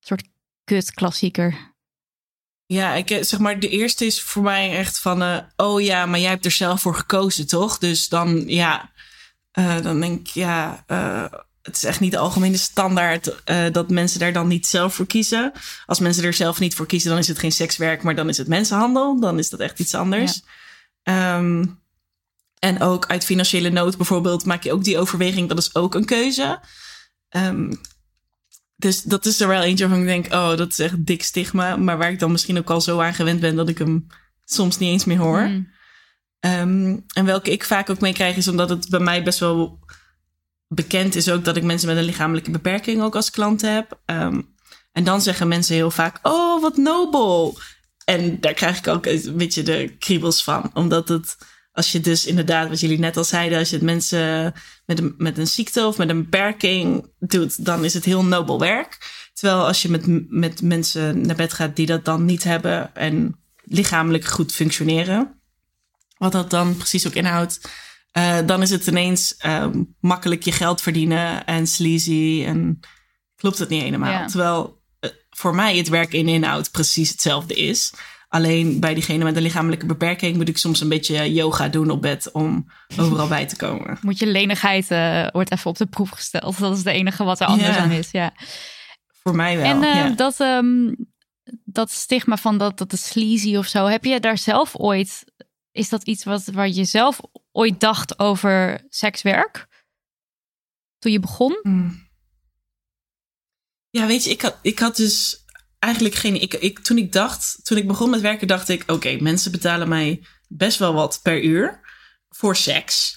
soort kut klassieker.
Ja, ik, eh, zeg maar, de eerste is voor mij echt van, eh, oh ja, maar jij hebt er zelf voor gekozen, toch? Dus dan, ja, eh, dan denk ik, ja, het is echt niet de algemene standaard dat mensen daar dan niet zelf voor kiezen. Als mensen er zelf niet voor kiezen, dan is het geen sekswerk, maar dan is het mensenhandel. Dan is dat echt iets anders. Ehm, en ook uit financiële nood bijvoorbeeld maak je ook die overweging, dat is ook een keuze. Ehm, dus dat is er wel eentje waarvan ik denk, oh, dat is echt dik stigma. Maar waar ik dan misschien ook al zo aan gewend ben dat ik hem soms niet eens meer hoor.
Mm.
Ehm, en welke ik vaak ook mee krijg is omdat het bij mij best wel bekend is ook dat ik mensen met een lichamelijke beperking ook als klant heb. Ehm, en dan zeggen mensen heel vaak: Oh, wat nobel. En daar krijg ik ook een beetje de kriebels van. Omdat het, als je dus inderdaad, wat jullie net al zeiden, als je het mensen met een, met een ziekte of met een beperking doet, dan is het heel nobel werk. Terwijl als je met, met mensen naar bed gaat die dat dan niet hebben en lichamelijk goed functioneren, wat dat dan precies ook inhoudt, uh, dan is het ineens uh, makkelijk je geld verdienen en sleazy en klopt het niet helemaal.
Ja.
Terwijl uh, voor mij het werk in inhoud precies hetzelfde is. Alleen bij diegene met een lichamelijke beperking moet ik soms een beetje yoga doen op bed om overal bij te komen.
Moet je lenigheid uh, wordt even op de proef gesteld. Dat is het enige wat er anders
Ja.
aan is. Ja.
Voor mij wel.
En eh,
ja.
dat, ehm, dat stigma van dat, dat is sleazy of zo. Heb je daar zelf ooit... Is dat iets wat, waar je zelf ooit dacht over sekswerk? Toen je begon?
Hmm. Ja, weet je, ik had, ik had dus eigenlijk geen. Ik, ik, toen ik dacht, toen ik begon met werken, dacht ik: oké, mensen betalen mij best wel wat per uur voor seks.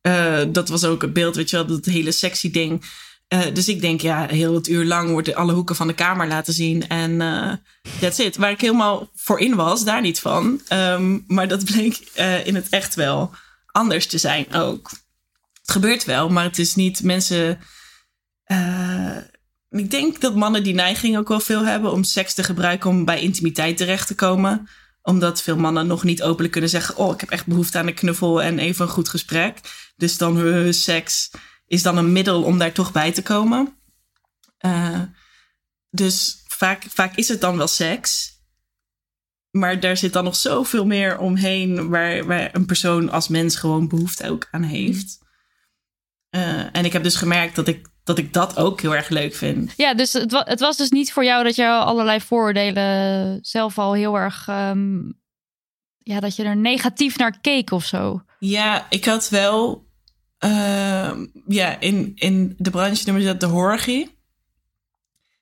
Eh, dat was ook het beeld, weet je wel, dat hele sexy ding. Eh, dus ik denk, ja, heel het uur lang wordt alle hoeken van de kamer laten zien. En eh that's it. Waar ik helemaal voor in was, daar niet van. Ehm, maar dat bleek in het echt wel anders te zijn ook. Het gebeurt wel, maar het is niet mensen. Eh, ik denk dat mannen die neiging ook wel veel hebben om seks te gebruiken om bij intimiteit terecht te komen. Omdat veel mannen nog niet openlijk kunnen zeggen: Oh, ik heb echt behoefte aan een knuffel en even een goed gesprek. Dus dan hun seks is dan een middel om daar toch bij te komen. Eh, dus vaak, vaak is het dan wel seks. Maar daar zit dan nog zoveel meer omheen waar, waar een persoon als mens gewoon behoefte ook aan heeft. Eh, en ik heb dus gemerkt dat ik, dat ik dat ook heel erg leuk vind.
Ja, dus het, wa- het was dus niet voor jou dat je allerlei vooroordelen zelf al heel erg... ehm, ja, dat je er negatief naar keek of zo.
Ja, ik had wel. ehm, ja, in, in de branche noemen ze dat de horarchie.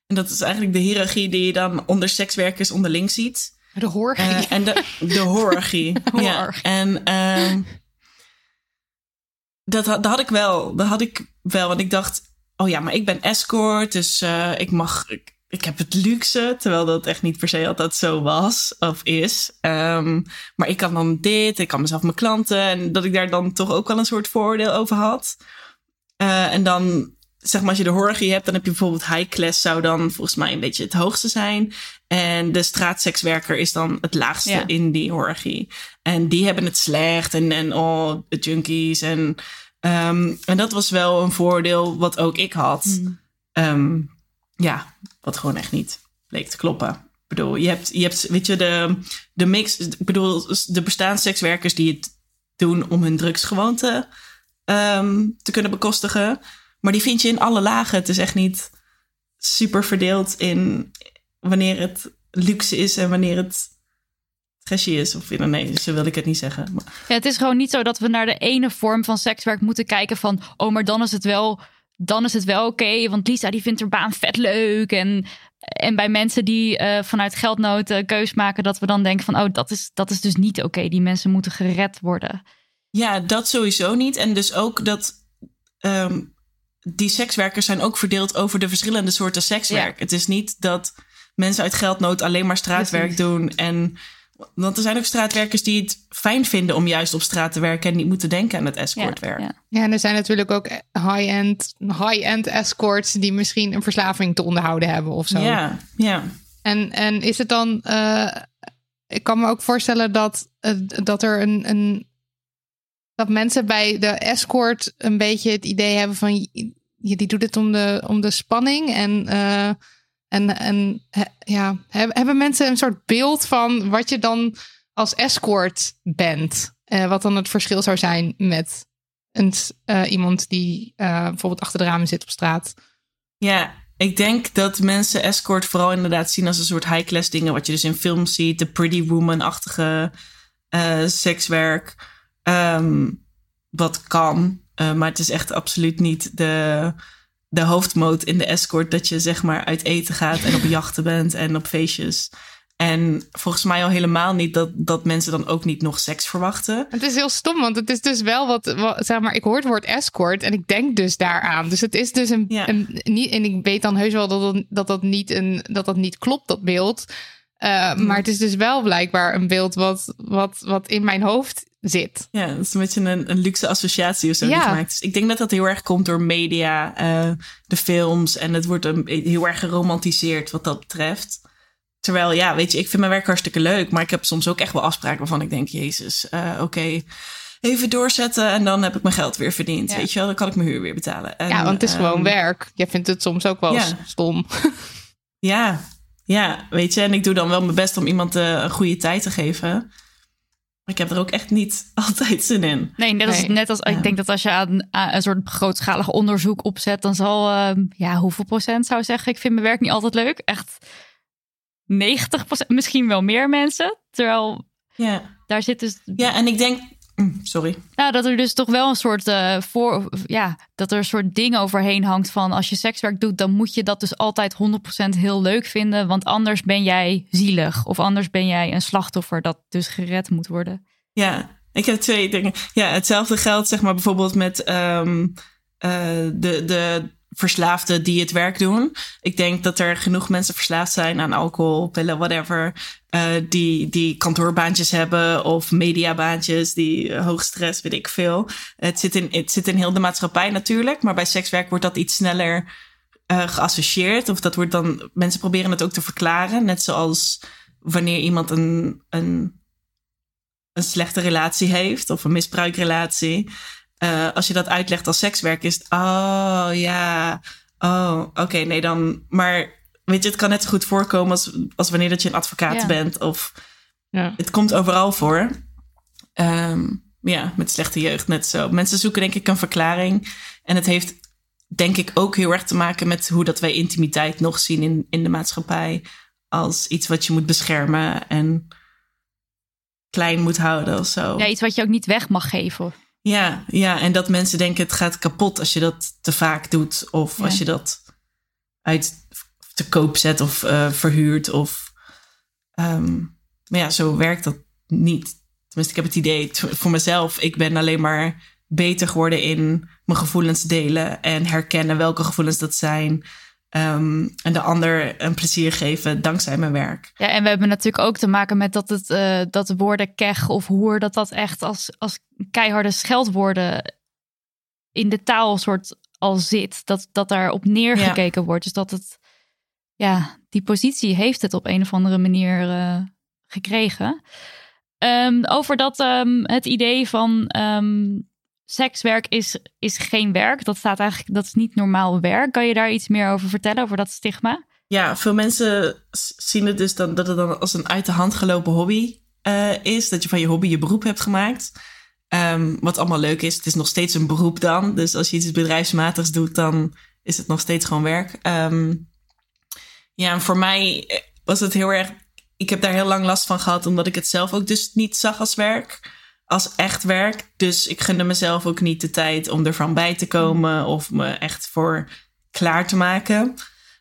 En dat is eigenlijk de hiërarchie die je dan onder sekswerkers onderling ziet.
De hoor.
Eh, en de, de horarchie. ja. En ehm, dat, had- dat had ik wel. Dat had ik wel. Want ik dacht, oh ja, maar ik ben escort. Dus eh, ik mag. Ik, ik heb het luxe. Terwijl dat echt niet per se altijd zo was of is. Ehm, maar ik kan dan dit. Ik kan mezelf mijn klanten. En dat ik daar dan toch ook wel een soort vooroordeel over had. Eh, en dan, zeg maar, als je de horgie hebt, dan heb je bijvoorbeeld high class, zou dan volgens mij een beetje het hoogste zijn. En de straatsekswerker is dan het laagste
Ja.
in die horgie. En die hebben het slecht en, en oh, de junkies. En, ehm, en dat was wel een voordeel wat ook ik had.
Hmm.
Ehm, ja, wat gewoon echt niet bleek te kloppen. Ik bedoel, je hebt, je hebt weet je, de, de mix. Ik bedoel, er bestaan sekswerkers die het doen om hun drugsgewoonte ehm, te kunnen bekostigen. Maar die vind je in alle lagen. Het is echt niet super verdeeld in wanneer het luxe is en wanneer het trashy is. Of in, nee, zo wil ik het niet zeggen. Maar,
Ja, het is gewoon niet zo dat we naar de ene vorm van sekswerk moeten kijken van... oh, maar dan is het wel, dan is het wel oké, want Lisa die vindt haar baan vet leuk. En, en bij mensen die eh, vanuit geldnood eh, keus maken... dat we dan denken van, oh, dat is, dat is dus niet oké. Die mensen moeten gered worden.
Ja, dat sowieso niet. En dus ook dat ehm, die sekswerkers zijn ook verdeeld over de verschillende soorten sekswerk. Het is niet dat mensen uit geldnood alleen maar straatwerk
Precies.
doen. En, want er zijn ook straatwerkers die het fijn vinden om juist op straat te werken en niet moeten denken aan het escortwerk.
Ja, ja.
Ja, en er zijn natuurlijk ook high-end high-end escorts die misschien een verslaving te onderhouden hebben of zo.
ja, ja.
En, en is het dan. eh, ik kan me ook voorstellen dat, eh, dat er een, een. dat mensen bij de escort een beetje het idee hebben van. Je, die doet het om de, om de spanning. En, eh, en, en ja, heb- hebben mensen een soort beeld van wat je dan als escort bent? Eh, wat dan het verschil zou zijn met een, eh, iemand die eh, bijvoorbeeld achter de ramen zit op straat.
Ja, ik denk dat mensen escort vooral inderdaad zien als een soort high-class dingen. Wat je dus in films ziet. De pretty woman-achtige sekswerk. Ehm, wat kan. maar het is echt absoluut niet de, de hoofdmoot in de escort. Dat je zeg maar uit eten gaat en op jachten bent en op feestjes. En volgens mij al helemaal niet dat, dat mensen dan ook niet nog seks verwachten.
Het is heel stom, want het is dus wel wat, wat zeg maar, ik hoor het woord escort en ik denk dus daaraan. Dus het is dus een,
Ja.
een niet, en ik weet dan heus wel dat dat, dat, dat, niet, een, dat, dat niet klopt, dat beeld. Uh, Maar het is dus wel blijkbaar een beeld wat, wat, wat in mijn hoofd zit.
Ja, dat is een beetje een, een luxe associatie of zo die gemaakt is. Ik denk dat dat heel erg komt door media, eh, de films. En het wordt een, heel erg geromantiseerd wat dat betreft. Terwijl, ja, weet je, ik vind mijn werk hartstikke leuk. Maar ik heb soms ook echt wel afspraken waarvan ik denk, jezus, eh, oké, even doorzetten. En dan heb ik mijn geld weer verdiend,
Ja.
weet je wel. Dan kan ik mijn huur weer betalen. En,
ja, want het is gewoon
ehm,
werk. Jij vindt het soms ook wel
ja.
stom.
Ja, ja, weet je. En ik doe dan wel mijn best om iemand eh, een goede tijd te geven. Ik heb er ook echt niet altijd zin in.
Nee, net als,
Nee.
net als
Ja.
ik denk dat als je aan, aan een soort grootschalig onderzoek opzet, dan zal, ehm, ja, hoeveel procent zou zeggen, ik vind mijn werk niet altijd leuk. Echt 90 procent, misschien wel meer mensen. Terwijl
Ja,
daar zit dus,
ja en ik denk... Mm, Sorry.
nou, dat er dus toch wel een soort eh, voor, ja, dat er een soort ding overheen hangt van als je sekswerk doet, dan moet je dat dus altijd 100% heel leuk vinden, want anders ben jij zielig of anders ben jij een slachtoffer dat dus gered moet worden.
Ja, ik heb twee dingen. Ja, hetzelfde geldt zeg maar bijvoorbeeld met ehm, eh, de, de verslaafden die het werk doen. Ik denk dat er genoeg mensen verslaafd zijn aan alcohol, pillen, whatever. eh, die, die kantoorbaantjes hebben of mediabaantjes, die eh, hoog stress, weet ik veel. Het zit, in, het zit in heel de maatschappij natuurlijk, maar bij sekswerk wordt dat iets sneller eh, geassocieerd. Of dat wordt dan, mensen proberen het ook te verklaren. Net zoals wanneer iemand een, een een slechte relatie heeft of een misbruikrelatie. Eh, als je dat uitlegt als sekswerk, is het, oh ja, oh oké, nee dan. Maar weet je, het kan net zo goed voorkomen als, als wanneer dat je een advocaat bent. Of
Ja.
het komt overal voor. Ehm, ja, met slechte jeugd net zo. Mensen zoeken denk ik een verklaring. En het heeft denk ik ook heel erg te maken met hoe dat wij intimiteit nog zien in, in de maatschappij. Als iets wat je moet beschermen en klein moet houden of zo.
Ja, iets wat je ook niet weg mag geven.
Ja, ja, en dat mensen denken het gaat kapot als je dat te vaak doet. Of
Ja.
als je dat uit te koop zet of eh, verhuurt. Of, ehm, maar ja, zo werkt dat niet. Tenminste, ik heb het idee voor mezelf. Ik ben alleen maar beter geworden in mijn gevoelens delen. En herkennen welke gevoelens dat zijn. Ehm, en de ander een plezier geven dankzij mijn werk.
Ja, en we hebben natuurlijk ook te maken met dat, het, eh, dat de woorden keg of hoer, dat dat echt als, als keiharde scheldwoorden in de taal soort al zit. Dat, dat daar op neergekeken wordt. Dus dat het, ja, die positie heeft het op een of andere manier eh, gekregen. Ehm, over dat ehm, het idee van sekswerk is, is geen werk. Dat staat eigenlijk, dat is niet normaal werk. Kan je daar iets meer over vertellen, over dat stigma?
Ja, veel mensen zien het dus dan, dat het dan als een uit de hand gelopen hobby eh, is. Dat je van je hobby je beroep hebt gemaakt. Ehm, wat allemaal leuk is. Het is nog steeds een beroep dan. Dus als je iets bedrijfsmatigs doet, dan is het nog steeds gewoon werk. Ehm, ja, en voor mij eh, was het heel erg... Ik heb daar heel lang last van gehad, omdat ik het zelf ook dus niet zag als werk. Als echt werk. Dus ik gunde mezelf ook niet de tijd om ervan bij te komen of me echt voor klaar te maken.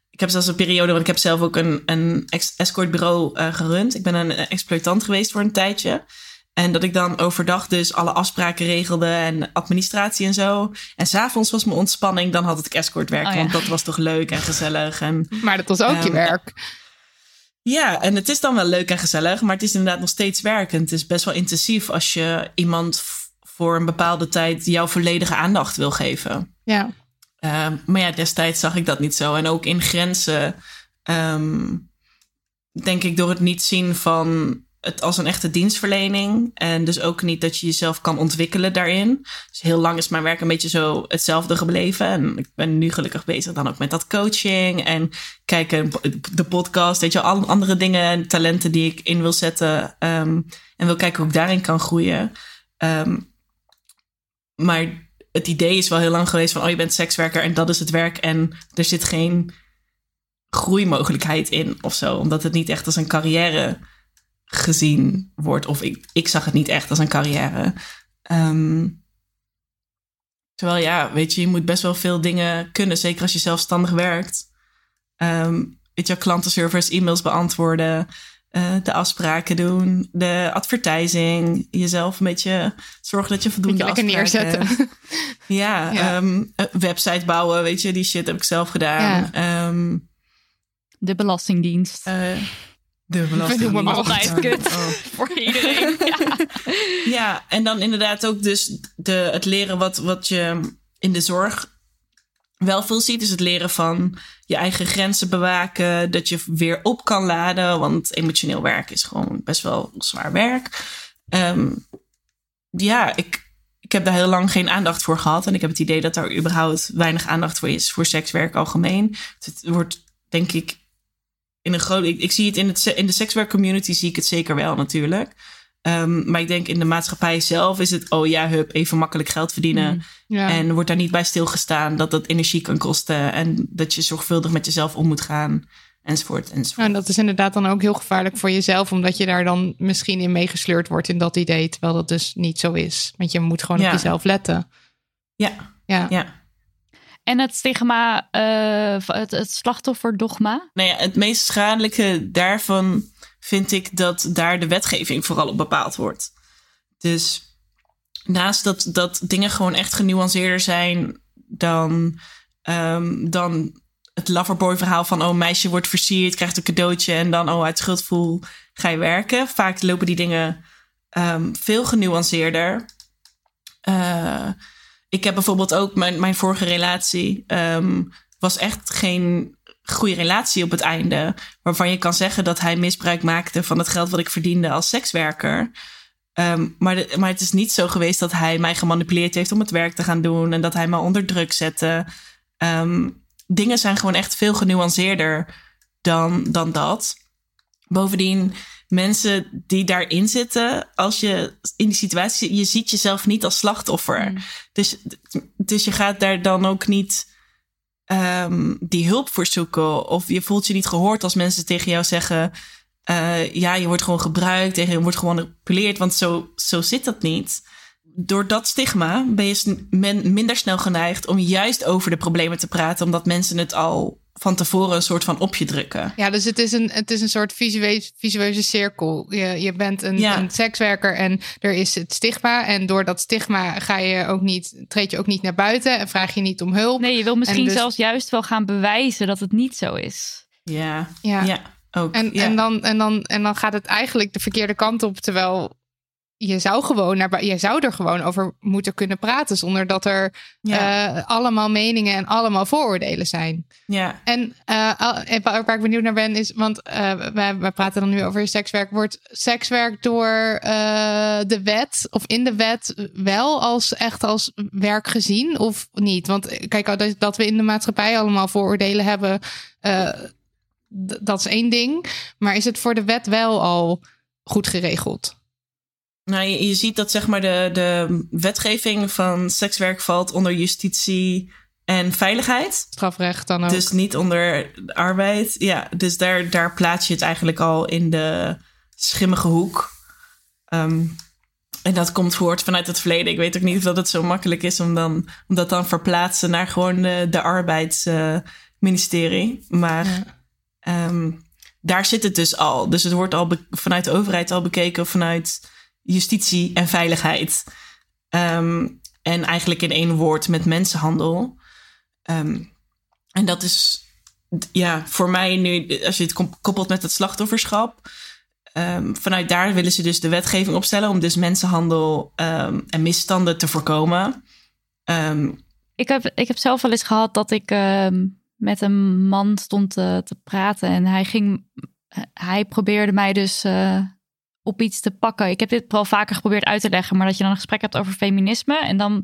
Ik heb zelfs een periode, want ik heb zelf ook een, een escortbureau eh, gerund. Ik ben een eh, exploitant geweest voor een tijdje. En dat ik dan overdag dus alle afspraken regelde en administratie en zo. En s'avonds was mijn ontspanning, dan had ik escortwerk.
Oh ja.
Want dat was toch leuk en gezellig. En
Maar dat was ook je
Ehm,
werk.
Ja, en het is dan wel leuk en gezellig, maar het is inderdaad nog steeds werk. En het is best wel intensief als je iemand voor een bepaalde tijd jouw volledige aandacht wil geven.
Ja.
Ehm, maar ja, destijds zag ik dat niet zo. En ook in grenzen, ehm, denk ik, door het niet zien van het als een echte dienstverlening. En dus ook niet dat je jezelf kan ontwikkelen daarin. Dus heel lang is mijn werk een beetje zo hetzelfde gebleven. En ik ben nu gelukkig bezig dan ook met dat coaching. En kijken, de podcast, weet je, al andere dingen en talenten die ik in wil zetten. ehm, en wil kijken hoe ik daarin kan groeien. Ehm, maar het idee is wel heel lang geweest van, oh, je bent sekswerker en dat is het werk. En er zit geen groeimogelijkheid in of zo. Omdat het niet echt als een carrière gezien wordt. Of ik, ik zag het niet echt als een carrière. Ehm, terwijl ja, weet je, je moet best wel veel dingen kunnen. Zeker als je zelfsstandig werkt. Ehm weet je, klantenservice, e-mails beantwoorden. eh, de afspraken doen, de advertising, jezelf een beetje zorgen dat je voldoende
Beetje lekker neerzetten.
hebt. Ja,
Ja.
ehm, website bouwen, weet je, die shit heb ik zelf gedaan.
Ja.
Ehm,
De Belastingdienst.
eh, de belasting.
Op.
Altijd kut.
Oh.
Voor iedereen. Ja.
Ja, en dan inderdaad ook dus de, het leren wat, wat je in de zorg wel veel ziet. is het leren van je eigen grenzen bewaken. Dat je weer op kan laden. Want emotioneel werk is gewoon best wel zwaar werk. Ehm, ja, ik, ik heb daar heel lang geen aandacht voor gehad. En ik heb het idee dat er überhaupt weinig aandacht voor is voor sekswerk algemeen. Het wordt denk ik in een groot. Ik, ik zie het in, het in de sekswerk community zie ik het zeker wel natuurlijk. Ehm, maar ik denk in de maatschappij zelf is het, oh ja, hup, even makkelijk geld verdienen.
Ja.
En wordt daar niet bij stilgestaan dat dat energie kan kosten. En dat je zorgvuldig met jezelf om moet gaan. Enzovoort, enzovoort.
En dat is inderdaad dan ook heel gevaarlijk voor jezelf, omdat je daar dan misschien in meegesleurd wordt in dat idee, terwijl dat dus niet zo is. Want je moet gewoon
Ja.
op jezelf letten.
Ja,
Ja.
ja.
En het stigma, eh, het, het slachtofferdogma.
Nou ja, het meest schadelijke daarvan vind ik dat daar de wetgeving vooral op bepaald wordt. Dus naast dat, dat dingen gewoon echt genuanceerder zijn dan, ehm, dan het loverboy verhaal van oh, een meisje wordt versierd, krijgt een cadeautje en dan oh, uit schuldgevoel ga je werken. Vaak lopen die dingen ehm, veel genuanceerder. Eh, ik heb bijvoorbeeld ook mijn, mijn vorige relatie ehm, was echt geen goede relatie op het einde. Waarvan je kan zeggen dat hij misbruik maakte van het geld wat ik verdiende als sekswerker. Ehm, maar, maar het is niet zo geweest dat hij mij gemanipuleerd heeft om het werk te gaan doen. En dat hij me onder druk zette. Ehm, dingen zijn gewoon echt veel genuanceerder dan, dan dat. Bovendien, mensen die daarin zitten, als je in die situatie, je ziet jezelf niet als slachtoffer. Dus, dus je gaat daar dan ook niet ehm, die hulp voor zoeken. Of je voelt je niet gehoord als mensen tegen jou zeggen: eh, Ja, je wordt gewoon gebruikt en je wordt gewoon gemanipuleerd. Want zo, zo zit dat niet. Door dat stigma ben je men, minder snel geneigd om juist over de problemen te praten, omdat mensen het al van tevoren een soort van op je drukken.
Ja, dus het is een, het is een soort visuele, visueuze cirkel. Je, je bent een,
Ja.
een sekswerker en er is het stigma. En door dat stigma ga je ook niet, treed je ook niet naar buiten en vraag je niet om hulp.
Nee, je wil misschien
En dus-
zelfs juist wel gaan bewijzen dat het niet zo is.
Ja,
Ja.
ja. ook.
En,
ja.
en, dan, en, dan, en dan gaat het eigenlijk de verkeerde kant op. Terwijl je zou, gewoon naar, je zou er gewoon over moeten kunnen praten. Zonder dat er
ja,
eh, allemaal meningen en allemaal vooroordelen zijn.
ja.
En eh, waar ik benieuwd naar ben is, want eh wij, wij praten dan nu over sekswerk. Wordt sekswerk door de wet of in de wet wel als echt als werk gezien of niet? Want kijk, dat, dat we in de maatschappij allemaal vooroordelen hebben, dat is één ding. Maar is het voor de wet wel al goed geregeld?
Nou, je, je ziet dat zeg maar de, de wetgeving van sekswerk valt onder justitie en veiligheid.
Strafrecht dan ook.
Dus niet onder de arbeid. Ja, dus daar, daar plaats je het eigenlijk al in de schimmige hoek. Ehm, en dat komt voort vanuit het verleden. Ik weet ook niet of dat het zo makkelijk is om, dan, om dat dan verplaatsen naar gewoon de, de arbeidsministerie. maar
Ja.
ehm, daar zit het dus al. Dus het wordt al vanuit de overheid al bekeken vanuit justitie en veiligheid. Ehm, en eigenlijk in één woord met mensenhandel. Ehm, en dat is ja, voor mij nu, als je het koppelt met het slachtofferschap. ehm, vanuit daar willen ze dus de wetgeving opstellen om dus mensenhandel en misstanden te voorkomen.
Ik heb, ik heb zelf wel eens gehad dat ik met een man stond te, te praten. En hij ging. Hij probeerde mij dus eh, op iets te pakken. Ik heb dit wel vaker geprobeerd uit te leggen. Maar dat je dan een gesprek hebt over feminisme. En dan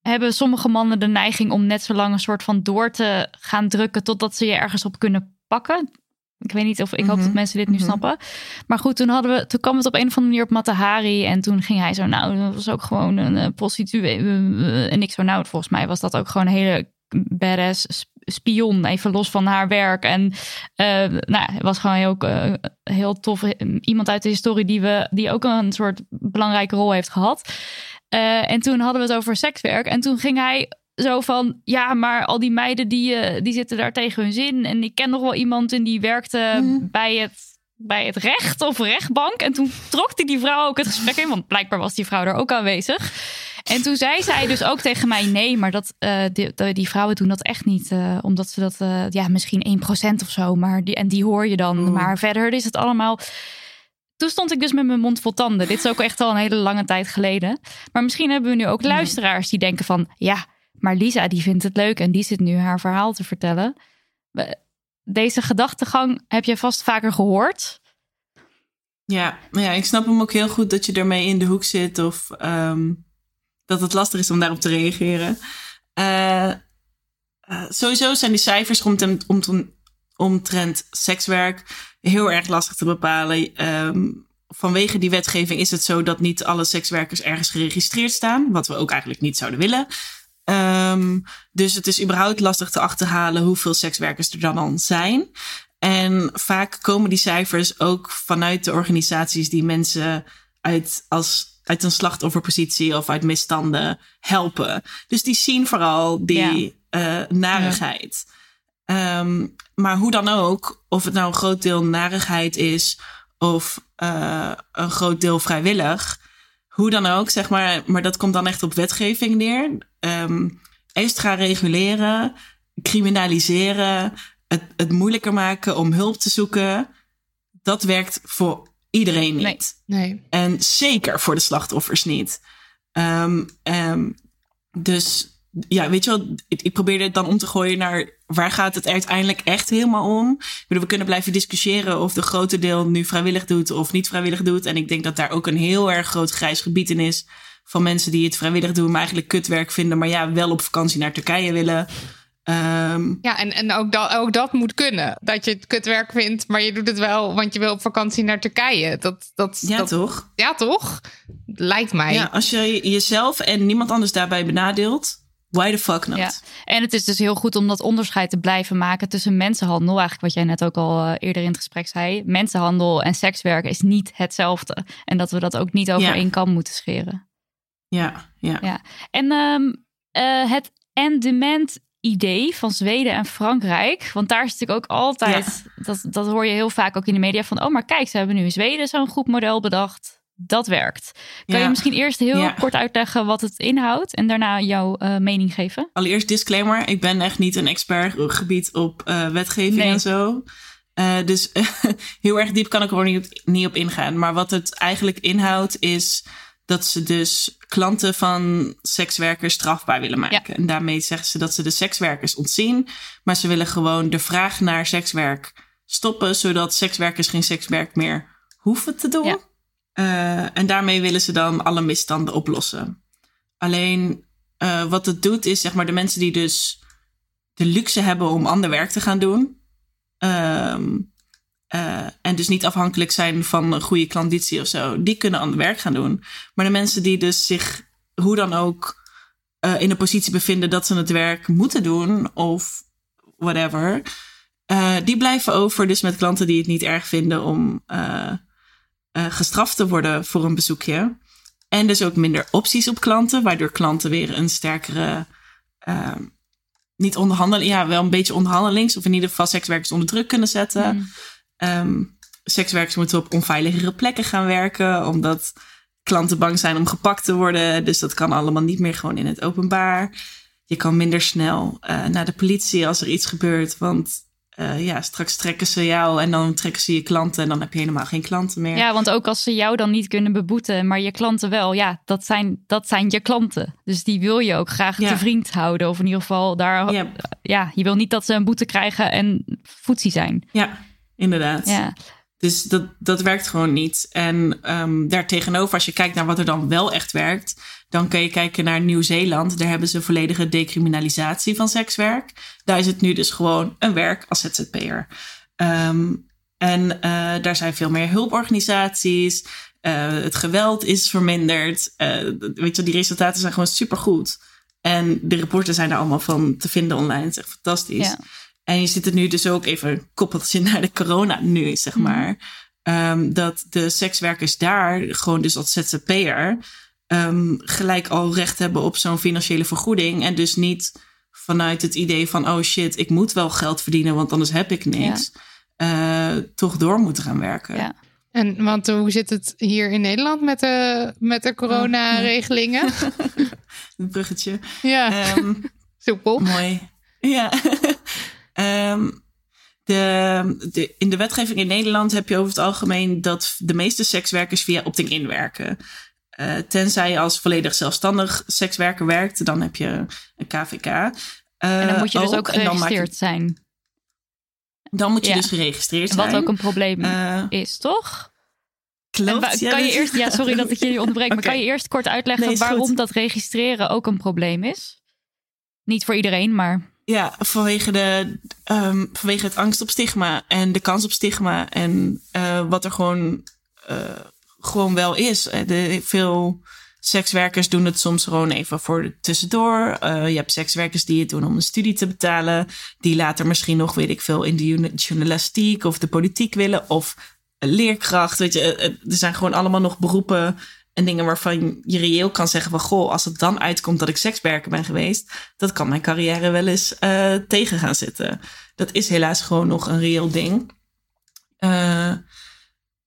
hebben sommige mannen de neiging om net zo lang een soort van door te gaan drukken. totdat ze je ergens op kunnen pakken. Ik weet niet of ik hoop
Mhm,
dat mensen dit nu
mhm.
snappen. Maar goed, toen, hadden we, toen kwam het op een of andere manier op Matahari. En toen ging hij zo, nou, dat was ook gewoon een eh, prostituee. eh, eh, En ik zo, nou, volgens mij was dat ook gewoon een hele badass sp- spion. Even los van haar werk. En eh, nou, het was gewoon heel, eh, heel tof. Iemand uit de historie die, we, die ook een soort belangrijke rol heeft gehad. Eh, en toen hadden we het over sekswerk. En toen ging hij zo van, ja, maar al die meiden die, eh, die zitten daar tegen hun zin. En ik ken nog wel iemand en die werkte
Mhm.
bij het bij het recht of rechtbank. En toen trok hij die vrouw ook het gesprek in, want blijkbaar was die vrouw er ook aanwezig. En toen zei zij dus ook tegen mij: nee, maar dat, uh, die, die, vrouwen doen dat echt niet. Uh, omdat ze dat, uh, ja, misschien 1% of zo. Maar die, en die hoor je dan.
Oeh.
Maar verder is het allemaal. Toen stond ik dus met mijn mond vol tanden. Dit is ook echt al een hele lange tijd geleden. Maar misschien hebben we nu ook luisteraars die denken van... ja, maar Lisa die vindt het leuk en die zit nu haar verhaal te vertellen. Deze gedachtegang heb je vast vaker gehoord.
Ja, maar ja, ik snap hem ook heel goed dat je ermee in de hoek zit of um, dat het lastig is om daarop te reageren. Uh, uh, sowieso zijn die cijfers omtrent, omtrent, omtrent sekswerk heel erg lastig te bepalen. Um, vanwege die wetgeving is het zo dat niet alle sekswerkers ergens geregistreerd staan, wat we ook eigenlijk niet zouden willen. Um, dus het is überhaupt lastig te achterhalen hoeveel sekswerkers er dan al zijn. En vaak komen die cijfers ook vanuit de organisaties die mensen uit, als, uit een slachtofferpositie of uit misstanden helpen. Dus die zien vooral die ja. uh, narigheid. Ja. Um, maar hoe dan ook, of het nou een groot deel narigheid is of uh, een groot deel vrijwillig. Hoe dan ook, zeg maar, maar dat komt dan echt op wetgeving neer. Um, eerst gaan reguleren, criminaliseren, het, het moeilijker maken om hulp te zoeken. Dat werkt voor iedereen niet.
Nee. nee.
En zeker voor de slachtoffers niet. Um, um, dus ja, weet je wel, ik, ik probeerde het dan om te gooien naar waar gaat het uiteindelijk echt helemaal om? Ik bedoel, we kunnen blijven discussiëren of de grote deel nu vrijwillig doet of niet vrijwillig doet. En ik denk dat daar ook een heel erg groot grijs gebied in is van mensen die het vrijwillig doen, maar eigenlijk kutwerk vinden, maar ja, wel op vakantie naar Turkije willen. Um,
ja, en, en ook, dat, ook dat moet kunnen. Dat je het kutwerk vindt, maar je doet het wel, want je wil op vakantie naar Turkije. Dat, dat,
ja,
dat,
toch?
Ja, toch? Lijkt mij.
Ja, als je jezelf en niemand anders daarbij benadeelt, why the fuck not?
Ja. En het is dus heel goed om dat onderscheid te blijven maken tussen mensenhandel, eigenlijk wat jij net ook al uh, eerder in het gesprek zei. Mensenhandel en sekswerk is niet hetzelfde. En dat we dat ook niet over ja. één kam moeten scheren.
Ja, ja.
ja. En um, uh, het end-demand idee van Zweden en Frankrijk. Want daar is natuurlijk ook altijd, ja. dat, dat hoor je heel vaak ook in de media van, oh maar kijk, ze hebben nu in Zweden zo'n goed model bedacht. Dat werkt. Kan ja. je misschien eerst heel ja. kort uitleggen wat het inhoudt en daarna jouw uh, mening geven?
Allereerst disclaimer, ik ben echt niet een expert gebied op uh, wetgeving nee. en zo. Uh, dus heel erg diep kan ik er niet, niet op ingaan. Maar wat het eigenlijk inhoudt is dat ze dus klanten van sekswerkers strafbaar willen maken. Ja. En daarmee zeggen ze dat ze de sekswerkers ontzien, maar ze willen gewoon de vraag naar sekswerk stoppen, zodat sekswerkers geen sekswerk meer hoeven te doen. Ja. Uh, en daarmee willen ze dan alle misstanden oplossen. Alleen uh, wat het doet is, zeg maar, de mensen die dus de luxe hebben om ander werk te gaan doen. Um, uh, en dus niet afhankelijk zijn van een goede klanditie of zo. Die kunnen ander werk gaan doen. Maar de mensen die dus zich hoe dan ook uh, in een positie bevinden dat ze het werk moeten doen of whatever. Uh, die blijven over dus met klanten die het niet erg vinden om gestraft te worden voor een bezoekje. En dus ook minder opties op klanten, waardoor klanten weer een sterkere niet onderhandeling, ja, wel een beetje onderhandelings, of in ieder geval sekswerkers onder druk kunnen zetten. Mm. Um, sekswerkers moeten op onveiligere plekken gaan werken, omdat klanten bang zijn om gepakt te worden. Dus dat kan allemaal niet meer gewoon in het openbaar. Je kan minder snel uh, naar de politie als er iets gebeurt, want uh, ja, straks trekken ze jou en dan trekken ze je klanten en dan heb je helemaal geen klanten meer.
Ja, want ook als ze jou dan niet kunnen beboeten, maar je klanten wel, ja, dat zijn, dat zijn je klanten. Dus die wil je ook graag ja. te vriend houden. Of in ieder geval daar, ja. ja, je wil niet dat ze een boete krijgen en voetzie zijn.
Ja, inderdaad.
Ja.
Dus dat, dat werkt gewoon niet. En um, daartegenover, als je kijkt naar wat er dan wel echt werkt, dan kun je kijken naar Nieuw-Zeeland. Daar hebben ze volledige decriminalisatie van sekswerk. Daar is het nu dus gewoon een werk als ZZP'er. Um, en uh, daar zijn veel meer hulporganisaties. Uh, het geweld is verminderd. Uh, weet je, die resultaten zijn gewoon supergoed. En de rapporten zijn er allemaal van te vinden online. Het is echt fantastisch. Ja. En je zit het nu dus ook even koppeltje naar de corona nu, zeg maar. Mm. Um, dat de sekswerkers daar gewoon dus als ZZP'er um, gelijk al recht hebben op zo'n financiële vergoeding. En dus niet vanuit het idee van, oh shit, ik moet wel geld verdienen, want anders heb ik niks. eh, toch door moeten gaan werken.
Ja.
En want hoe zit het hier in Nederland met de, met de coronaregelingen?
Een bruggetje.
Ja,
Ehm,
soepel.
mooi. Ja. Ehm, de, de, in de wetgeving in Nederland heb je over het algemeen dat de meeste sekswerkers via opting-in werken. Eh, tenzij je als volledig zelfstandig sekswerker werkt, dan heb je een KVK.
En dan moet je dus ook
je-
geregistreerd zijn.
Dan moet je
Ja.
dus geregistreerd zijn.
Wat ook een probleem
Eh,
is, toch?
klopt. Ja,
kan je eerst, ja, sorry dat ik jullie onderbreek, maar kan je eerst kort uitleggen
Nee,
waarom
goed.
dat registreren ook een probleem is? Niet voor iedereen, maar
Ja, vanwege, de, ehm, vanwege het angst op stigma en de kans op stigma. En eh, wat er gewoon, eh, gewoon wel is. Eh, De, veel sekswerkers doen het soms gewoon even voor tussendoor. Je hebt sekswerkers die het doen om een studie te betalen. Die later misschien nog, weet ik veel, in de journa- journalistiek of de politiek willen. Of leerkracht. Weet je, er zijn gewoon allemaal nog beroepen en dingen waarvan je reëel kan zeggen van... goh, als het dan uitkomt dat ik sekswerker ben geweest... dat kan mijn carrière wel eens eh, tegen gaan zitten. Dat is helaas gewoon nog een reëel ding. Eh,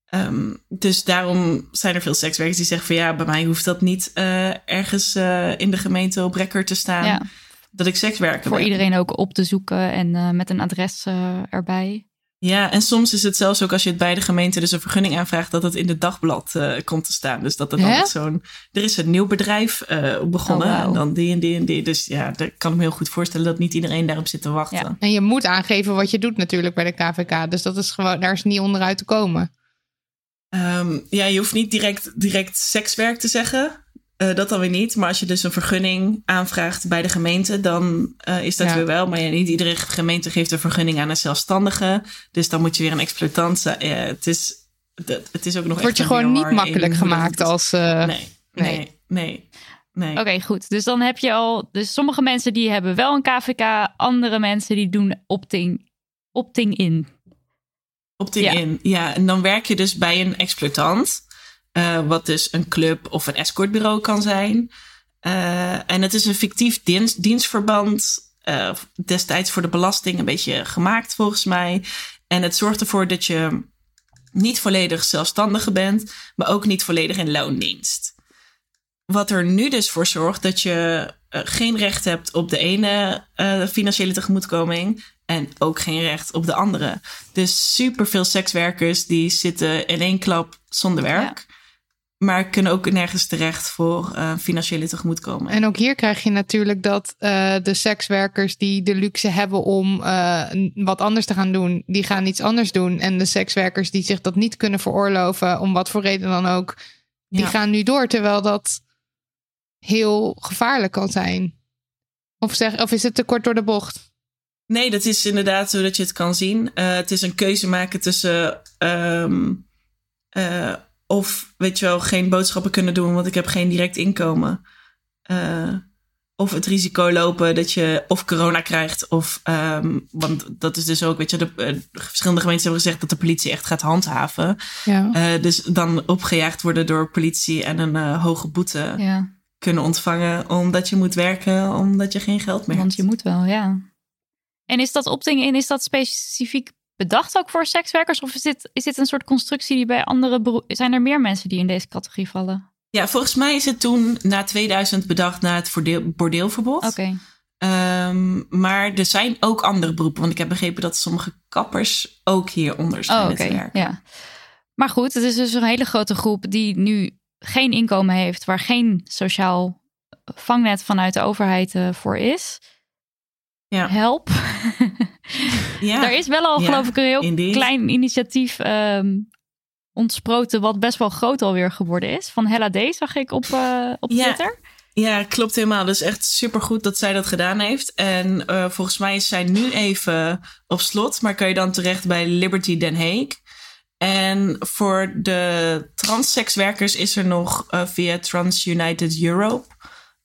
ehm, dus daarom zijn er veel sekswerkers die zeggen van... ja, bij mij hoeft dat niet eh, ergens in de gemeente op record te staan...
ja,
dat ik sekswerker
voor
ben.
iedereen ook op te zoeken en met een adres erbij.
Ja, en soms is het zelfs ook als je het bij de gemeente dus een vergunning aanvraagt, dat het in het dagblad eh, komt te staan. Dus dat er dan zo'n. Er is een nieuw bedrijf eh, begonnen.
Oh.
En dan die en die en die. Dus ja, daar kan ik me heel goed voorstellen dat niet iedereen daarop zit te wachten.
Ja.
En je moet aangeven wat je doet natuurlijk bij de KVK. Dus dat is gewoon, daar is niet onderuit te komen.
Ehm, ja, je hoeft niet direct, direct sekswerk te zeggen. Eh, dat dan weer niet. Maar als je dus een vergunning aanvraagt bij de gemeente, dan eh, is dat
Ja.
weer wel. Maar ja, niet iedere gemeente geeft een vergunning aan een zelfstandige. Dus dan moet je weer een exploitant zijn. Ja, het, is, het, is ook nog
Word
echt
je gewoon niet makkelijk gemaakt als... eh,
Nee,
nee.
nee, nee, nee.
Oké, goed. Dus dan heb je al. Dus sommige mensen die hebben wel een KVK, andere mensen die doen opting, opting in.
Opting
Ja.
in. Ja, en dan werk je dus bij een exploitant. Eh, wat dus een club of een escortbureau kan zijn. Eh, en het is een fictief dienst, dienstverband. eh, destijds voor de belasting een beetje gemaakt volgens mij. En het zorgt ervoor dat je niet volledig zelfstandige bent, maar ook niet volledig in loondienst. Wat er nu dus voor zorgt dat je geen recht hebt op de ene financiële tegemoetkoming en ook geen recht op de andere. Dus superveel sekswerkers die zitten in één klap zonder werk. Maar kunnen ook nergens terecht voor eh, financiële tegemoetkoming.
En ook hier krijg je natuurlijk dat eh, de sekswerkers die de luxe hebben om eh, wat anders te gaan doen, die gaan iets anders doen. En de sekswerkers die zich dat niet kunnen veroorloven, om wat voor reden dan ook, die
Ja.
gaan nu door. Terwijl dat heel gevaarlijk kan zijn. Of, zeg, of is het te kort door de bocht?
Nee, dat is inderdaad zo dat je het kan zien. Het is een keuze maken tussen. ehm, eh, of, weet je wel, geen boodschappen kunnen doen, want ik heb geen direct inkomen. Eh, of het risico lopen dat je of corona krijgt, of. ehm, want dat is dus ook, weet je, de, eh, verschillende gemeenten hebben gezegd dat de politie echt gaat handhaven.
Ja.
Eh, dus dan opgejaagd worden door politie en een hoge boete
Ja,
kunnen ontvangen, omdat je moet werken, omdat je geen geld meer
want
hebt.
je moet wel, ja. En is dat opting in, is dat specifiek bedacht ook voor sekswerkers? Of is dit, is dit een soort constructie die bij andere beroepen... Zijn er meer mensen die in deze categorie vallen?
Ja, volgens mij is het toen na 2000 bedacht na het bordeelverbod.
Oké.
Ehm, maar er zijn ook andere beroepen. Want ik heb begrepen dat sommige kappers ook hieronder
Oh, oké.
te werken.
Ja. Maar goed, het is dus een hele grote groep die nu geen inkomen heeft, waar geen sociaal vangnet vanuit de overheid eh, voor is.
Ja.
Help.
Ja.
Er is wel al,
Ja,
geloof ik, een heel
indeed.
klein initiatief ehm, ontsproten, wat best wel groot alweer geworden is. Van Hella D. zag ik op, eh, op
Ja.
Twitter.
Ja, klopt helemaal. Dus echt supergoed dat zij dat gedaan heeft. En eh, volgens mij is zij nu even op slot. Maar kan je dan terecht bij Liberty Den Haag. En voor de transsekswerkers is er nog eh, via Trans United Europe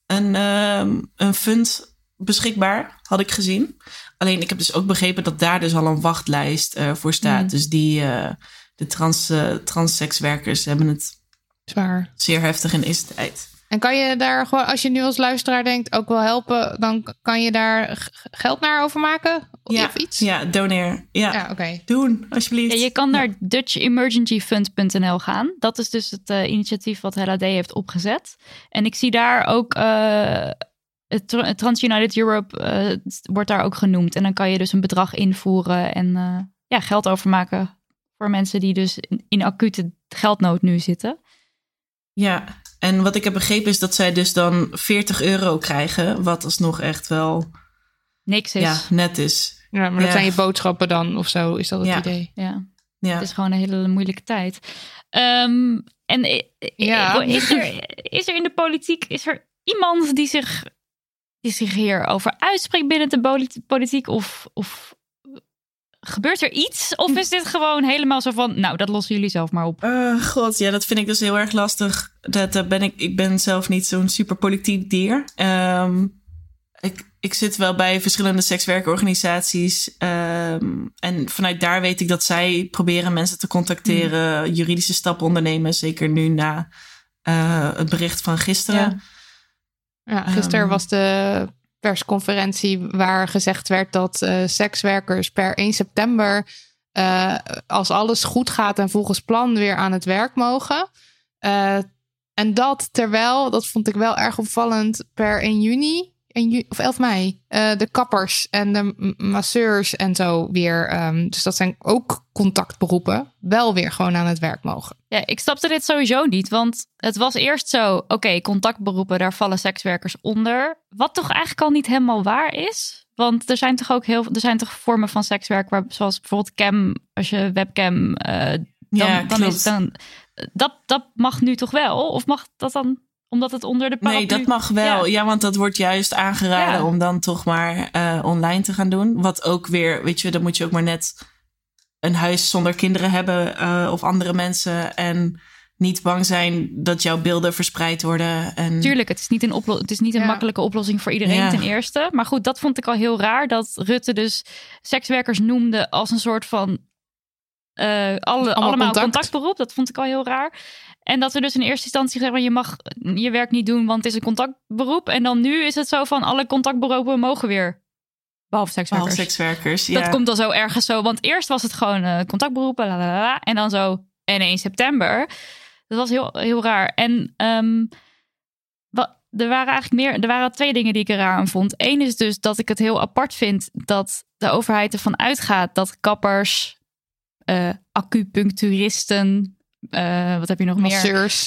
een, ehm, een fund beschikbaar, had ik gezien. Alleen ik heb dus ook begrepen dat daar dus al een wachtlijst eh, voor staat.
Mm.
Dus die, eh, de trans, eh, transsekswerkers hebben het
Zwaar.
zeer heftig in deze tijd.
En kan je daar gewoon, als je nu als luisteraar denkt, ook wel helpen, dan kan je daar geld naar overmaken?
Ja,
Of iets?
ja doneer. Ja,
Ja, oké.
doen alsjeblieft.
Ja, je kan naar DutchEmergencyFund.nl gaan. Dat is dus het eh, initiatief wat HLAD heeft opgezet. En ik zie daar ook eh, het Tra- Trans United Europe eh, wordt daar ook genoemd. En dan kan je dus een bedrag invoeren en eh, ja, geld overmaken voor mensen die dus in, in acute geldnood nu zitten.
Ja, en wat ik heb begrepen is dat zij dus dan 40 euro krijgen. Wat alsnog echt wel
Niks is.
ja,
Ja.
net is.
Ja, maar dat
Ja.
zijn je boodschappen dan of zo, is dat het
Ja.
idee?
Ja,
Het is gewoon een hele moeilijke tijd. Ehm, en
Ja.
is, er, is er in de politiek is er iemand die zich, die zich hierover uitspreekt binnen de polit- politiek? Of, of gebeurt er iets? Of is dit gewoon helemaal zo van, nou, dat lossen jullie zelf maar op?
Eh, God, ja, dat vind ik dus heel erg lastig. Dat, ben ik, ik ben zelf niet zo'n super politiek dier. Ehm, ik, ik zit wel bij verschillende sekswerkorganisaties. ehm, en vanuit daar weet ik dat zij proberen mensen te contacteren, juridische stappen ondernemen. Zeker nu na eh, het bericht van gisteren.
Ja, gisteren
Ehm.
was de persconferentie waar gezegd werd dat eh, sekswerkers per 1 september, eh, als alles goed gaat en volgens plan, weer aan het werk mogen. Eh, en dat terwijl, dat vond ik wel erg opvallend, per 1 juni 1 ju- of 11 mei, eh, de kappers en de masseurs en zo weer, ehm, dus dat zijn ook contactberoepen, wel weer gewoon aan het werk mogen.
Ja, ik snapte dit sowieso niet, want het was eerst zo, oké, contactberoepen, daar vallen sekswerkers onder. Wat toch eigenlijk al niet helemaal waar is. Want er zijn toch ook heel, er zijn toch vormen van sekswerk, waar, zoals bijvoorbeeld cam, als je webcam, eh, dan,
Ja,
dan is dan, dat, dat mag nu toch wel? Of mag dat dan, omdat het onder de paraplu...
Nee, dat mag wel.
Ja.
Ja, want dat wordt juist aangeraden
Ja.
om dan toch maar eh, online te gaan doen. Wat ook weer, weet je, dan moet je ook maar net een huis zonder kinderen hebben eh, of andere mensen. En niet bang zijn dat jouw beelden verspreid worden. En
Tuurlijk, het is niet een, oplo- het is niet een
Ja.
makkelijke oplossing voor iedereen
Ja.
ten eerste. Maar goed, dat vond ik al heel raar. Dat Rutte dus sekswerkers noemde als een soort van... eh, alle, allemaal
contact.
contactberoep. Dat vond ik al heel raar. En dat we dus in eerste instantie zeggen... je mag je werk niet doen, want het is een contactberoep. En dan nu is het zo van... alle contactberoepen mogen weer. Behalve sekswerkers.
Behalve sekswerkers. Ja.
Dat komt dan zo ergens zo. Want eerst was het gewoon eh, contactberoepen. la, la, la, la, en dan zo en 1 september. Dat was heel, heel raar. En ehm, wa- er waren eigenlijk meer. Er waren twee dingen die ik er raar aan vond. Eén is dus dat ik het heel apart vind dat de overheid ervan uitgaat dat kappers, eh, acupuncturisten, eh, wat heb je nog meer?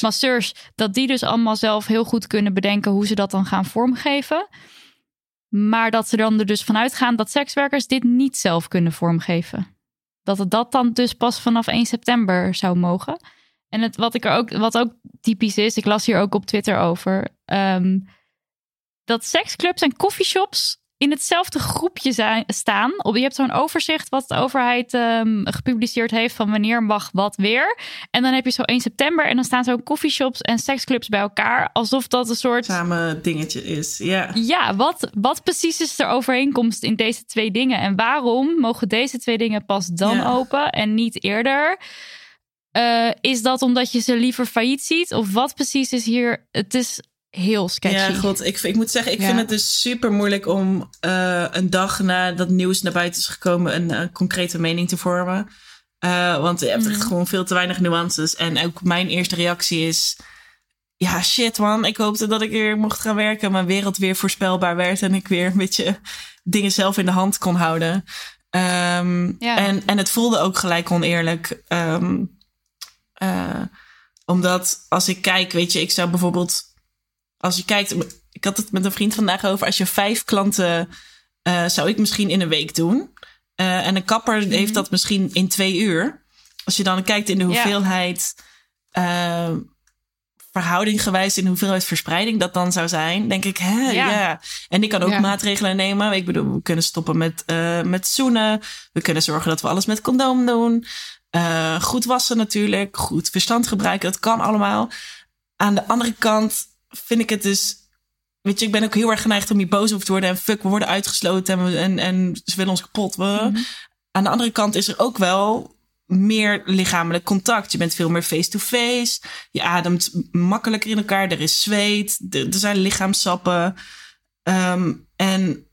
Masseurs.
dat die dus allemaal zelf heel goed kunnen bedenken hoe ze dat dan gaan vormgeven. Maar dat ze dan er dus vanuit gaan dat sekswerkers dit niet zelf kunnen vormgeven. Dat het dat dan dus pas vanaf 1 september zou mogen. En het, wat, ik er ook, wat ook typisch is, ik las hier ook op Twitter over. ehm, dat seksclubs en coffeeshops in hetzelfde groepje zijn, staan. Op, je hebt zo'n overzicht wat de overheid ehm, gepubliceerd heeft van wanneer mag wat weer. En dan heb je zo 1 september en dan staan zo coffeeshops en seksclubs bij elkaar. Alsof dat een soort...
samen dingetje is. Ja.
Ja, wat, wat precies is de overeenkomst in deze twee dingen? En waarom mogen deze twee dingen pas dan open en niet eerder? Eh, is dat omdat je ze liever failliet ziet? Of wat precies is hier? Het is heel sketchy.
Ja, god, ik, ik moet zeggen, ik
Ja.
vind het dus super moeilijk om eh, een dag na dat nieuws naar buiten is gekomen een, eh, concrete mening te vormen. Eh, want je hebt echt
Mhm.
gewoon veel te weinig nuances. En ook mijn eerste reactie is: ja, shit man, ik hoopte dat ik weer mocht gaan werken. Mijn wereld weer voorspelbaar werd en ik weer een beetje dingen zelf in de hand kon houden. Ehm,
Ja.
en, en het voelde ook gelijk oneerlijk. Ehm, eh, omdat als ik kijk, weet je, ik zou bijvoorbeeld als je kijkt, ik had het met een vriend vandaag over. Als je vijf klanten eh, zou ik misschien in een week doen. Eh, en een kapper heeft dat misschien in twee uur. Als je dan kijkt in de
Ja.
hoeveelheid eh, verhouding gewijs in de hoeveelheid verspreiding dat dan zou zijn, denk ik, hè, ja.
Ja.
En ik kan ook
Ja.
maatregelen nemen. Ik bedoel, we kunnen stoppen met, met zoenen. We kunnen zorgen dat we alles met condoom doen. Goed wassen natuurlijk. Goed verstand gebruiken. Dat kan allemaal. Aan de andere kant vind ik het dus. Weet je, ik ben ook heel erg geneigd om hier boos over te worden. En fuck, we worden uitgesloten en, we, en, en ze willen ons kapot. We.
Mhm.
Aan de andere kant is er ook wel meer lichamelijk contact. Je bent veel meer face-to-face. Je ademt makkelijker in elkaar. Er is zweet. Er, er zijn lichaamsappen. Ehm, en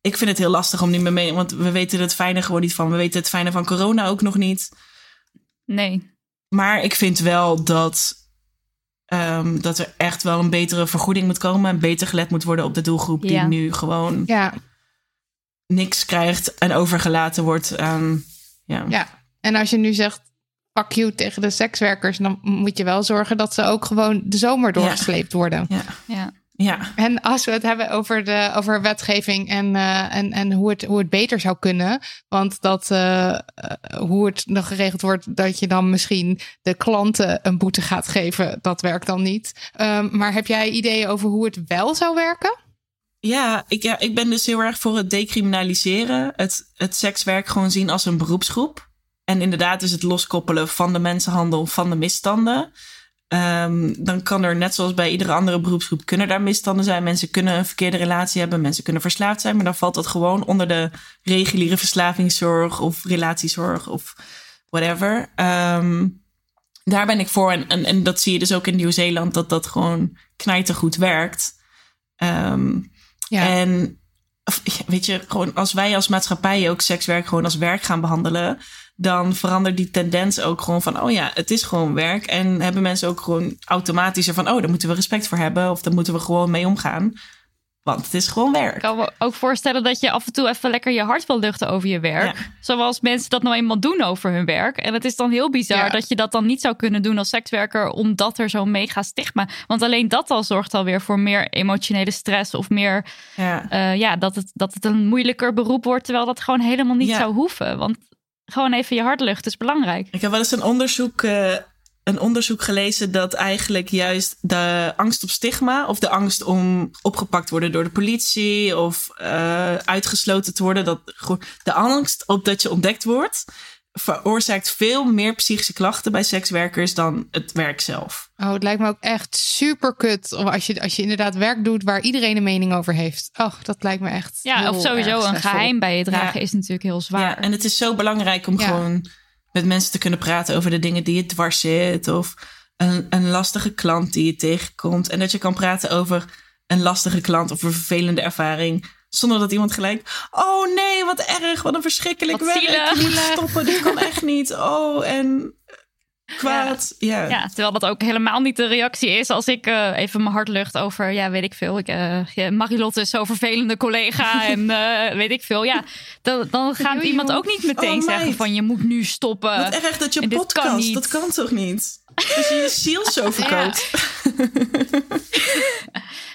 ik vind het heel lastig om niet meer mee... Want we weten het fijne gewoon niet van. We weten het fijne van corona ook nog niet.
Nee.
Maar ik vind wel dat, ehm, dat er echt wel een betere vergoeding moet komen. En beter gelet moet worden op de doelgroep
Ja.
die nu gewoon
Ja,
niks krijgt en overgelaten wordt aan. Ja.
ja. En als je nu zegt fuck you tegen de sekswerkers, dan moet je wel zorgen dat ze ook gewoon de zomer doorgesleept worden.
Ja.
Ja.
Ja.
En als we het hebben over, de, over wetgeving en, eh, en, en hoe, het, hoe het beter zou kunnen. Want dat eh, eh, hoe het nog geregeld wordt, dat je dan misschien de klanten een boete gaat geven, dat werkt dan niet. Ehm, maar heb jij ideeën over hoe het wel zou werken?
Ja, ik, ja, ik ben dus heel erg voor het decriminaliseren. Het, het sekswerk gewoon zien als een beroepsgroep. En inderdaad is het loskoppelen van de mensenhandel, van de misstanden. Ehm, dan kan er, net zoals bij iedere andere beroepsgroep, kunnen daar misstanden zijn. Mensen kunnen een verkeerde relatie hebben, mensen kunnen verslaafd zijn. Maar dan valt dat gewoon onder de reguliere verslavingszorg of relatiezorg of whatever. Ehm, daar ben ik voor. En, en, en dat zie je dus ook in Nieuw-Zeeland, dat dat gewoon knijtergoed werkt. Ehm,
Ja.
en weet je, gewoon als wij als maatschappij ook sekswerk gewoon als werk gaan behandelen, dan verandert die tendens ook gewoon van, oh ja, het is gewoon werk. En hebben mensen ook gewoon automatisch van, oh, daar moeten we respect voor hebben of daar moeten we gewoon mee omgaan. Want het is gewoon werk.
Ik kan me ook voorstellen dat je af en toe even lekker je hart wil luchten over je werk.
Ja.
Zoals mensen dat nou eenmaal doen over hun werk. En het is dan heel bizar
Ja.
dat je dat dan niet zou kunnen doen als sekswerker, omdat er zo'n mega stigma. Want alleen dat al zorgt alweer voor meer emotionele stress of meer
Ja.
eh, ja, dat, het, dat het een moeilijker beroep wordt, terwijl dat gewoon helemaal niet zou hoeven. Want gewoon even je hart luchten is belangrijk.
Ik heb wel eens een onderzoek, eh, een onderzoek gelezen dat eigenlijk juist de angst op stigma of de angst om opgepakt worden door de politie of eh, uitgesloten te worden, dat de angst op dat je ontdekt wordt, veroorzaakt veel meer psychische klachten bij sekswerkers dan het werk zelf.
Oh, het lijkt me ook echt super kut als je, als je inderdaad werk doet waar iedereen een mening over heeft. Oh, dat lijkt me echt.
Ja,
heel
of sowieso
erg
een geheim bij je dragen
Ja.
is natuurlijk heel zwaar.
Ja, en het is zo belangrijk om
Ja.
gewoon met mensen te kunnen praten over de dingen die je dwars zit. Of een, een lastige klant die je tegenkomt. En dat je kan praten over een lastige klant of een vervelende ervaring. Zonder dat iemand gelijk. Oh nee, wat erg, wat een verschrikkelijk
Wat
werk.
zielig."
Niet stoppen, dit kan echt niet. Oh, en kwaad. Ja.
Ja, terwijl dat ook helemaal niet de reactie is als ik eh, even mijn hart lucht over, ja, weet ik veel. Ik, ja, Marilotte is zo'n vervelende collega en eh, weet ik veel. Ja, dan, dan gaat iemand
joh.
ook niet meteen
Oh,
zeggen van je moet nu stoppen.
Wat erg dat je
kan
podcast,
niet.
dat kan toch niet? Dus je je ziel zo verkoopt.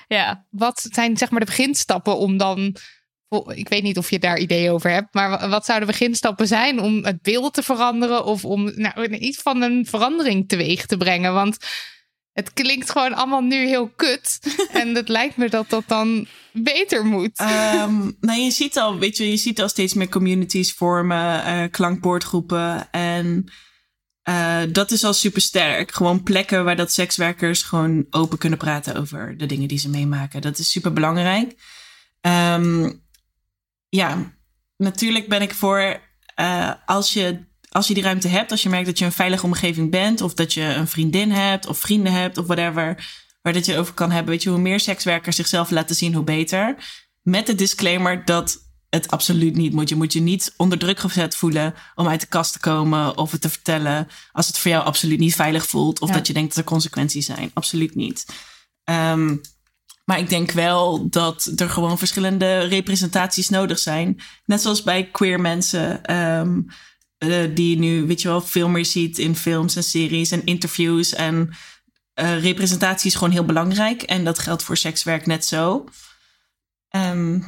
Ja,
Wat zijn zeg maar de beginstappen om dan. Ik weet niet of je daar ideeën over hebt, maar wa- wat zouden de beginstappen zijn om het beeld te veranderen of om nou, iets van een verandering teweeg te brengen? Want het klinkt gewoon allemaal nu heel kut. En het lijkt me dat dat dan beter moet.
Ehm, nou, je ziet al, weet je, je ziet al steeds meer communities vormen, eh klankbordgroepen. En eh, dat is al super sterk. Gewoon plekken waar dat sekswerkers gewoon open kunnen praten over de dingen die ze meemaken. Dat is super belangrijk. Ehm, ja, natuurlijk ben ik voor eh, als je. Als je die ruimte hebt, als je merkt dat je een veilige omgeving bent, of dat je een vriendin hebt, of vrienden hebt, of whatever, waar dat je over kan hebben. Weet je, hoe meer sekswerkers zichzelf laten zien, hoe beter. Met de disclaimer dat het absoluut niet moet. Je moet je niet onder druk gezet voelen om uit de kast te komen of het te vertellen. Als het voor jou absoluut niet veilig voelt of
Ja.
dat je denkt dat er consequenties zijn. Absoluut niet. Ehm, maar ik denk wel dat er gewoon verschillende representaties nodig zijn. Net zoals bij queer mensen. ehm, eh, die je nu, weet je wel, veel meer ziet in films en series en interviews. En eh, representatie is gewoon heel belangrijk. En dat geldt voor sekswerk net zo. Ehm,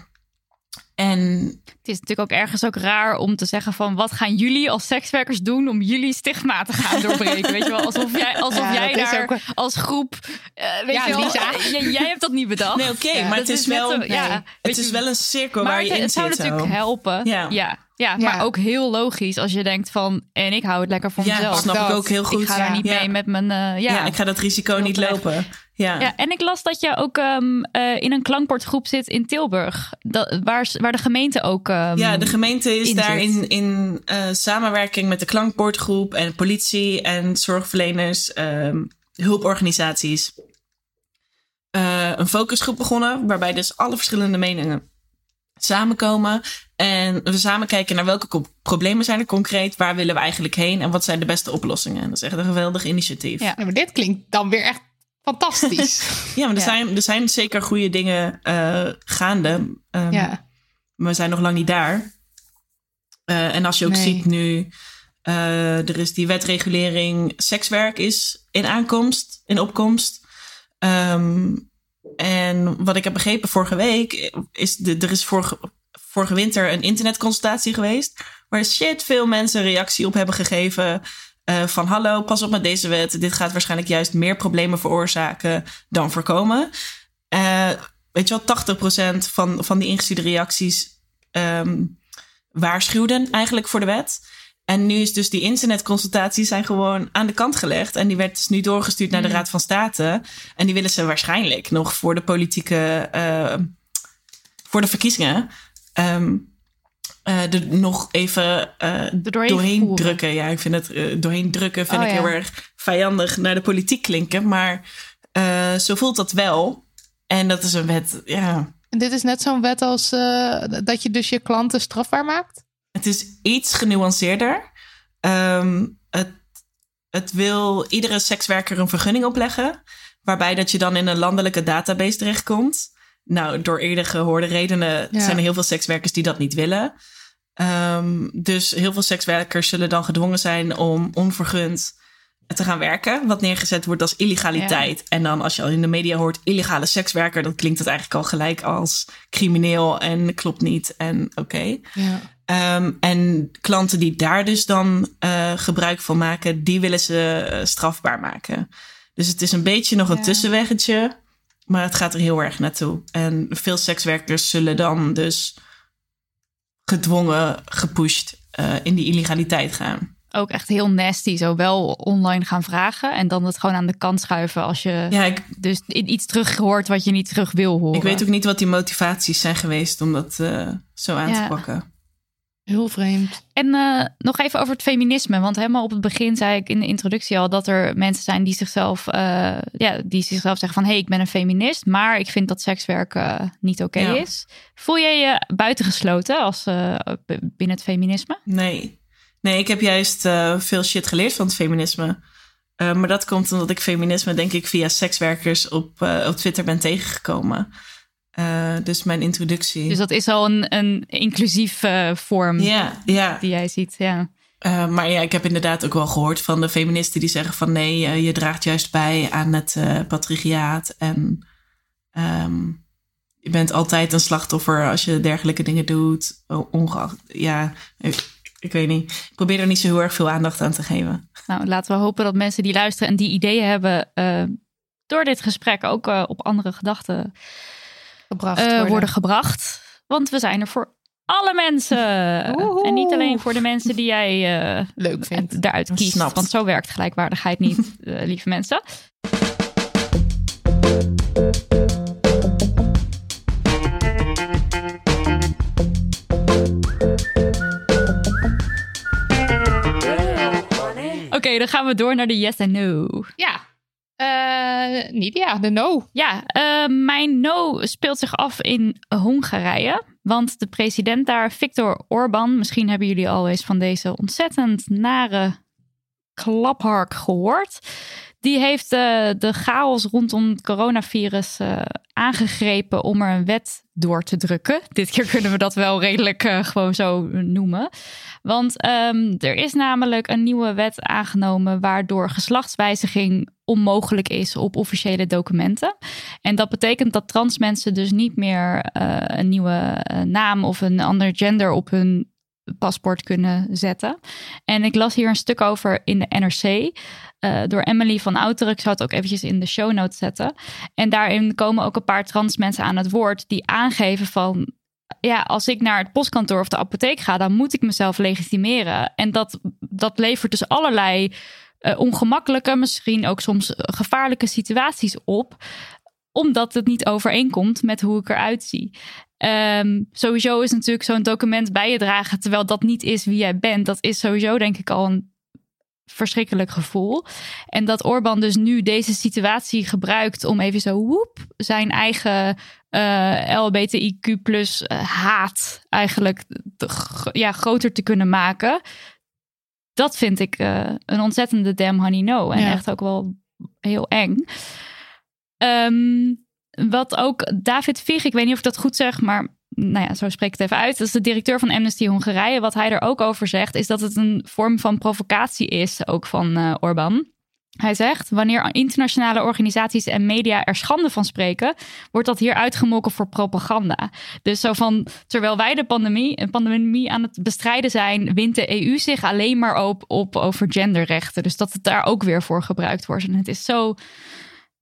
en
het is natuurlijk ook ergens ook raar om te zeggen van wat gaan jullie als sekswerkers doen om jullie stigma te gaan doorbreken. Weet je wel, alsof jij, alsof
Ja,
jij daar
ook
als groep, eh, weet
Ja,
je wel,
Lisa.
eh, jij, jij hebt dat niet bedacht.
nee, oké,
Ja,
maar het is, wel,
ja,
het is wel een cirkel
maar
waar je
het,
in
het zou
zit.
natuurlijk helpen.
Ja.
Ja. Ja,
Ja.
maar ook heel logisch als je denkt van... en ik hou het lekker voor
Ja,
mezelf.
snap ik ook heel goed.
Ik ga daar niet
ja.
mee met mijn... eh,
Ja.
ja.
ik ga dat risico niet lopen. Ja.
Ja, en ik las dat je ook ehm, eh, in een klankbordgroep zit in Tilburg. Dat, waar, waar de gemeente ook. ehm,
Ja, de gemeente is
in
daar
zit.
in, in eh, samenwerking met de klankbordgroep en politie en zorgverleners, ehm, hulporganisaties. een focusgroep begonnen, waarbij dus alle verschillende meningen samenkomen. En we samen kijken naar welke problemen zijn er concreet, waar willen we eigenlijk heen en wat zijn de beste oplossingen. Dat is echt een geweldig initiatief.
Ja.
Maar dit klinkt dan weer echt fantastisch.
Ja, maar er,
Ja.
Zijn, er zijn zeker goede dingen eh, gaande. Ehm,
ja.
Maar we zijn nog lang niet daar. Eh, en als je ook
Nee.
ziet nu, eh, er is die wetregulering sekswerk is in aankomst, in opkomst. Ehm, en wat ik heb begrepen vorige week, is de, er is vorige, vorige winter een internetconsultatie geweest. Waar shit veel mensen reactie op hebben gegeven. eh, van hallo, pas op met deze wet. Dit gaat waarschijnlijk juist meer problemen veroorzaken dan voorkomen. Eh, weet je wel, 80% van, van die ingestuurde reacties ehm, waarschuwden eigenlijk voor de wet. En nu is dus die internetconsultaties zijn gewoon aan de kant gelegd. En die werd dus nu doorgestuurd naar de Raad van State. En die willen ze waarschijnlijk nog voor de politieke, eh, voor de verkiezingen, eh, er nog even eh,
doorheen,
drukken. Ja, ik vind het eh, doorheen drukken vind
Oh,
ik
ja.
heel erg vijandig naar de politiek klinken. Maar zo voelt dat wel. En dat is een wet, ja.
En dit is net zo'n wet als dat je dus je klanten strafbaar maakt?
Het is iets genuanceerder. Ehm, het, het wil iedere sekswerker een vergunning opleggen. Waarbij dat je dan in een landelijke database terechtkomt. Nou, door eerder gehoorde redenen
Ja.
zijn er heel veel sekswerkers die dat niet willen. Ehm, dus heel veel sekswerkers zullen dan gedwongen zijn om onvergund te gaan werken. Wat neergezet wordt als illegaliteit. En dan als je al in de media hoort illegale sekswerker, dan klinkt het eigenlijk al gelijk als crimineel en klopt niet. En oké.
Ja.
Ehm, en klanten die daar dus dan eh, gebruik van maken, die willen ze eh, strafbaar maken. Dus het is een beetje nog een tussenweggetje, maar het gaat er heel erg naartoe. En veel sekswerkers zullen dan dus gedwongen, gepusht eh, in die illegaliteit gaan.
Ook echt heel nasty. Zo wel online gaan vragen. En dan het gewoon aan de kant schuiven. Als je
Ja, ik,
dus iets terug hoort wat je niet terug wil horen.
ik weet ook niet wat die motivaties zijn geweest om dat eh, zo aan
Ja.
te pakken.
Heel vreemd.
En eh, nog even over het feminisme. Want helemaal op het begin zei ik in de introductie al dat er mensen zijn die zichzelf, eh, ja, die zichzelf zeggen van hé, hey, ik ben een feminist, maar ik vind dat sekswerken niet oké
Ja.
is. Voel jij je buitengesloten als eh, binnen het feminisme?
Nee. Nee, ik heb juist eh, veel shit geleerd van het feminisme. Eh, maar dat komt omdat ik feminisme, denk ik, via sekswerkers op, eh, op Twitter ben tegengekomen. Eh, dus mijn introductie.
Dus dat is al een, een inclusief eh, vorm
ja, ja.
die jij ziet. Ja.
Eh, maar ja, ik heb inderdaad ook wel gehoord van de feministen die zeggen van nee, je draagt juist bij aan het eh, patriarchaat. En ehm, je bent altijd een slachtoffer als je dergelijke dingen doet. Ongeacht, ja, ik, ik weet niet. Ik probeer er niet zo heel erg veel aandacht aan te geven.
Nou, laten we hopen dat mensen die luisteren en die ideeën hebben, door dit gesprek ook op andere gedachten
Gebracht
eh,
worden.
worden. gebracht. Want we zijn er voor alle mensen.
Woehoe.
En niet alleen voor de mensen die jij eh,
Leuk vindt.
daaruit kiest.
Snapt.
Want zo werkt gelijkwaardigheid niet, eh, lieve mensen. Oké, dan gaan we door naar de yes en no.
Ja. Eh niet ja, de no.
Ja, eh, mijn no speelt zich af in Hongarije. Want de president daar, Viktor Orbán, misschien hebben jullie al eens van deze ontzettend nare klaphark gehoord. Die heeft eh, de chaos rondom het coronavirus eh, aangegrepen om er een wet door te drukken. Dit keer kunnen we dat wel redelijk eh, gewoon zo noemen. Want ehm, er is namelijk een nieuwe wet aangenomen waardoor geslachtswijziging onmogelijk is op officiële documenten. En dat betekent dat trans mensen dus niet meer een nieuwe naam of een ander gender op hun paspoort kunnen zetten. En ik las hier een stuk over in de NRC eh, door Emily van Outeren. Ik zou het ook eventjes in de show notes zetten. En daarin komen ook een paar trans mensen aan het woord die aangeven van ja, als ik naar het postkantoor of de apotheek ga, dan moet ik mezelf legitimeren. En dat, dat levert dus allerlei uh, ongemakkelijke, misschien ook soms gevaarlijke situaties op omdat het niet overeenkomt met hoe ik eruit zie. Um, sowieso is natuurlijk zo'n document bij je dragen, terwijl dat niet is wie jij bent. Dat is sowieso denk ik al een verschrikkelijk gevoel. En dat Orbán dus nu deze situatie gebruikt om even zo woep zijn eigen uh, eh, LBTIQ plus uh, haat eigenlijk ja, groter te kunnen maken. Dat vind ik uh, een ontzettende damn honey no. En echt ook wel heel eng. Um, wat ook David Vig, ik weet niet of ik dat goed zeg, maar nou ja, zo spreek ik het even uit. Dat is de directeur van Amnesty Hongarije. Wat hij er ook over zegt, is dat het een vorm van provocatie is, ook van uh, Orbán. Hij zegt: Wanneer internationale organisaties en media er schande van spreken, wordt dat hier uitgemolken voor propaganda. Dus zo van: terwijl wij de pandemie, een pandemie aan het bestrijden zijn, wint de EU zich alleen maar op, op over genderrechten. Dus dat het daar ook weer voor gebruikt wordt. En het is zo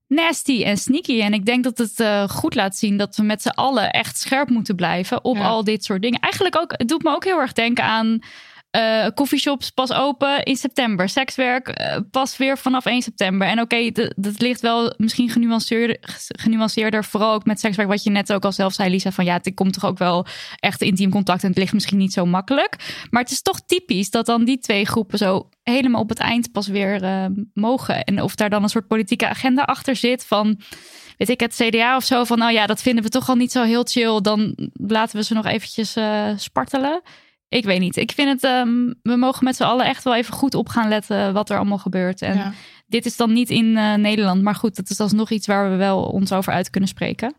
nasty en sneaky. En ik denk dat het uh, goed laat zien dat we met z'n allen echt scherp moeten blijven op al dit soort dingen. Eigenlijk ook, het doet me ook heel erg denken aan uh, coffeeshops pas open in september. Sekswerk uh, pas weer vanaf 1 september. En oké, dat ligt wel misschien genuanceerder, genuanceerder. Vooral ook met sekswerk, wat je net ook al zelf zei, Lisa. Van ja, het komt toch ook wel echt intiem contact. En het ligt misschien niet zo makkelijk. Maar het is toch typisch dat dan die twee groepen zo helemaal op het eind pas weer uh, mogen. En of daar dan een soort politieke agenda achter zit van weet ik, het CDA of zo van, nou ja, dat vinden we toch al niet zo heel chill. Dan laten we ze nog eventjes spartelen. Ik weet niet. Ik vind het, um, we mogen met z'n allen echt wel even goed op gaan letten wat er allemaal gebeurt. En dit is dan niet in uh, Nederland, maar goed, dat is alsnog iets waar we wel ons over uit kunnen spreken.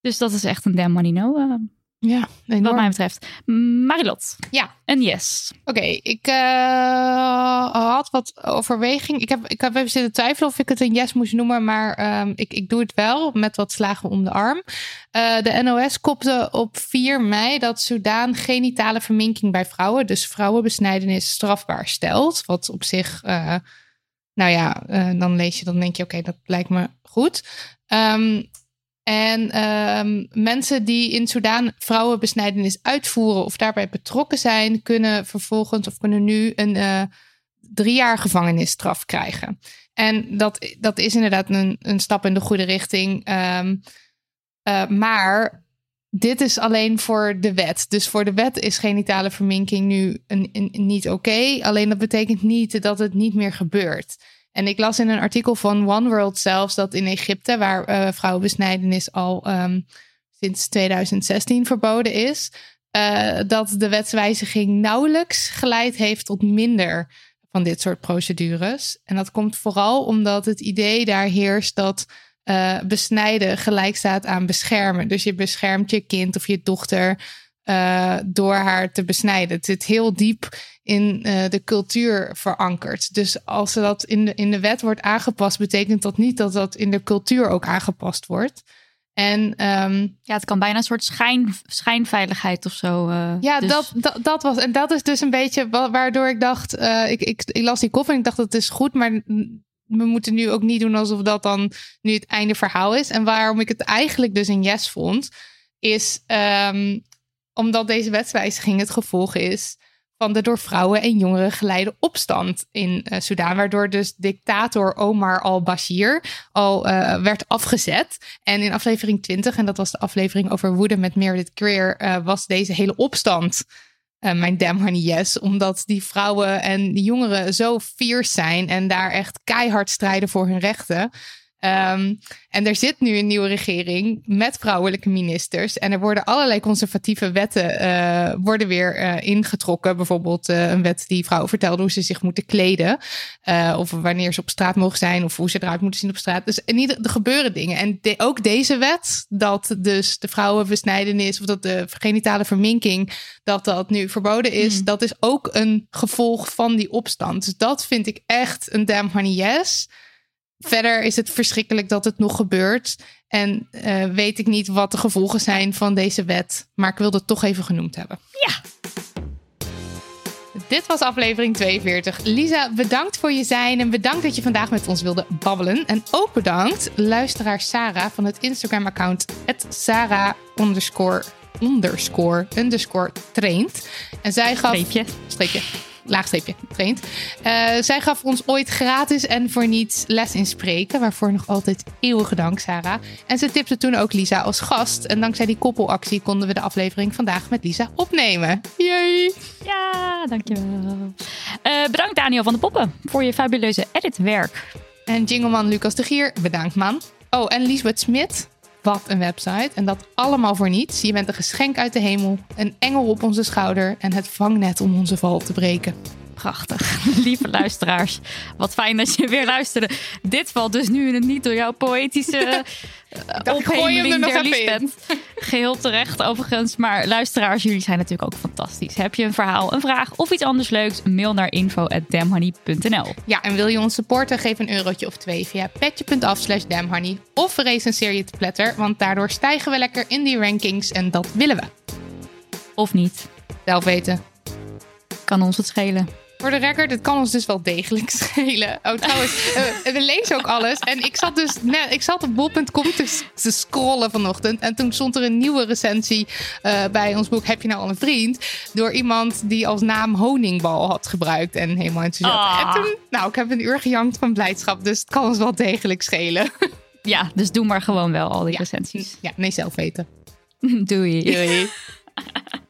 Dus dat is echt een damn money no. Uh,
ja, enorm.
wat mij betreft. Marilot.
Ja.
Een yes.
Oké, ik uh, had wat overweging. Ik heb, ik heb even zitten twijfelen of ik het een yes moest noemen, maar um, ik, ik doe het wel met wat slagen om de arm. Uh, de NOS kopte op 4 mei dat Soudaan genitale verminking bij vrouwen, dus vrouwenbesnijdenis, strafbaar stelt. Wat op zich, uh, nou ja, dan lees je, dan denk je, oké, okay, dat lijkt me goed. Um, en um, mensen die in Soudaan vrouwenbesnijdenis uitvoeren of daarbij betrokken zijn, kunnen vervolgens of kunnen nu een uh, drie jaar gevangenisstraf krijgen. En dat, dat is inderdaad een, een stap in de goede richting. Um, uh, maar dit is alleen voor de wet. Dus voor de wet is genitale verminking nu een, niet oké. Alleen dat betekent niet dat het niet meer gebeurt. En ik las in een artikel van One World zelfs dat in Egypte, waar uh, vrouwenbesnijdenis al um, sinds 2016 verboden is, uh, dat de wetswijziging nauwelijks geleid heeft tot minder van dit soort procedures. En dat komt vooral omdat het idee daar heerst dat uh, besnijden gelijk staat aan beschermen. Dus je beschermt je kind of je dochter door haar te besnijden. Het zit heel diep in uh, de cultuur verankerd. Dus als dat in de, in de wet wordt aangepast, betekent dat niet dat dat in de cultuur ook aangepast wordt. En um,
ja, het kan bijna een soort schijn, schijnveiligheid of zo. Uh,
ja, dus... dat, dat, dat was. En dat is dus een beetje waardoor ik dacht. Uh, ik, ik, ik las die kop en ik dacht dat is goed, maar we moeten nu ook niet doen alsof dat dan nu het einde verhaal is. En waarom ik het eigenlijk dus een yes vond, is um, omdat deze wetswijziging het gevolg is van de door vrouwen en jongeren geleide opstand in uh. Waardoor dus dictator Omar al-Bashir al uh, werd afgezet. En in aflevering 20, en dat was de aflevering over woede met Meredith Greer, uh, was deze hele opstand mijn damn honey yes. Omdat die vrouwen en die jongeren zo fierce zijn en daar echt keihard strijden voor hun rechten. Um, en er zit nu een nieuwe regering met vrouwelijke ministers. En er worden allerlei conservatieve wetten uh, worden weer uh, ingetrokken. Bijvoorbeeld uh, een wet die vrouwen vertelde hoe ze zich moeten kleden. of wanneer ze op straat mogen zijn. Of hoe ze eruit moeten zien op straat. Dus in ieder, er gebeuren dingen. En de, ook deze wet, dat dus de vrouwenbesnijdenis of dat de genitale verminking, dat dat nu verboden is. Hmm. Dat is ook een gevolg van die opstand. Dus dat vind ik echt een damn honey yes. Verder is het verschrikkelijk dat het nog gebeurt. En uh, weet ik niet wat de gevolgen zijn van deze wet. Maar ik wilde het toch even genoemd hebben.
Ja.
Dit was aflevering 42. Lisa, bedankt voor je zijn en bedankt dat je vandaag met ons wilde babbelen. En ook bedankt luisteraar Sarah van het Instagram-account Sarah underscore underscore traint. En zij gaf...
Streepje.
Streepje. Laagstreepje, traint. Eh, zij gaf ons ooit gratis en voor niets les in spreken. Waarvoor nog altijd eeuwige dank, Sarah. En ze tipte toen ook Lisa als gast. En dankzij die koppelactie konden we de aflevering vandaag met Lisa opnemen. Yay!
Ja, dankjewel. Eh bedankt Daniel van de Poppen voor je fabuleuze editwerk.
En jingleman Lucas de Gier, bedankt man. Oh, en Liesbeth Smit, wat een website. En dat allemaal voor niets. Je bent een geschenk uit de hemel, een engel op onze schouder en het vangnet om onze val te breken.
Prachtig. Lieve luisteraars, wat fijn dat je weer luisterde. Dit valt dus nu in het niet door jouw poëtische uh,
er nog
der. Liesbeth. Geheel terecht overigens. Maar luisteraars, jullie zijn natuurlijk ook fantastisch. Heb je een verhaal, een vraag of iets anders leuks? Mail naar info.damhoney.nl
Ja, en wil je ons supporten? Geef een eurotje of twee via petje.af slash damhoney. Of recenseer je te pletter, want daardoor stijgen we lekker in die rankings en dat willen we.
Of niet.
Zelf weten.
Kan ons het schelen.
Voor de record, het kan ons dus wel degelijk schelen. Oh, trouwens, eh, we lezen ook alles. En ik zat dus net, ik zat op bol.com te, te scrollen vanochtend. En toen stond er een nieuwe recensie eh, bij ons boek Heb je nou al een vriend? Door iemand die als naam honingbal had gebruikt. En helemaal enthousiast.
Ah.
En toen, nou, ik heb een uur gejankt van blijdschap. Dus het kan ons wel degelijk schelen.
Ja, dus doe maar gewoon wel al die
Ja.
recensies.
Ja, nee, zelf weten.
Doei.
Doei.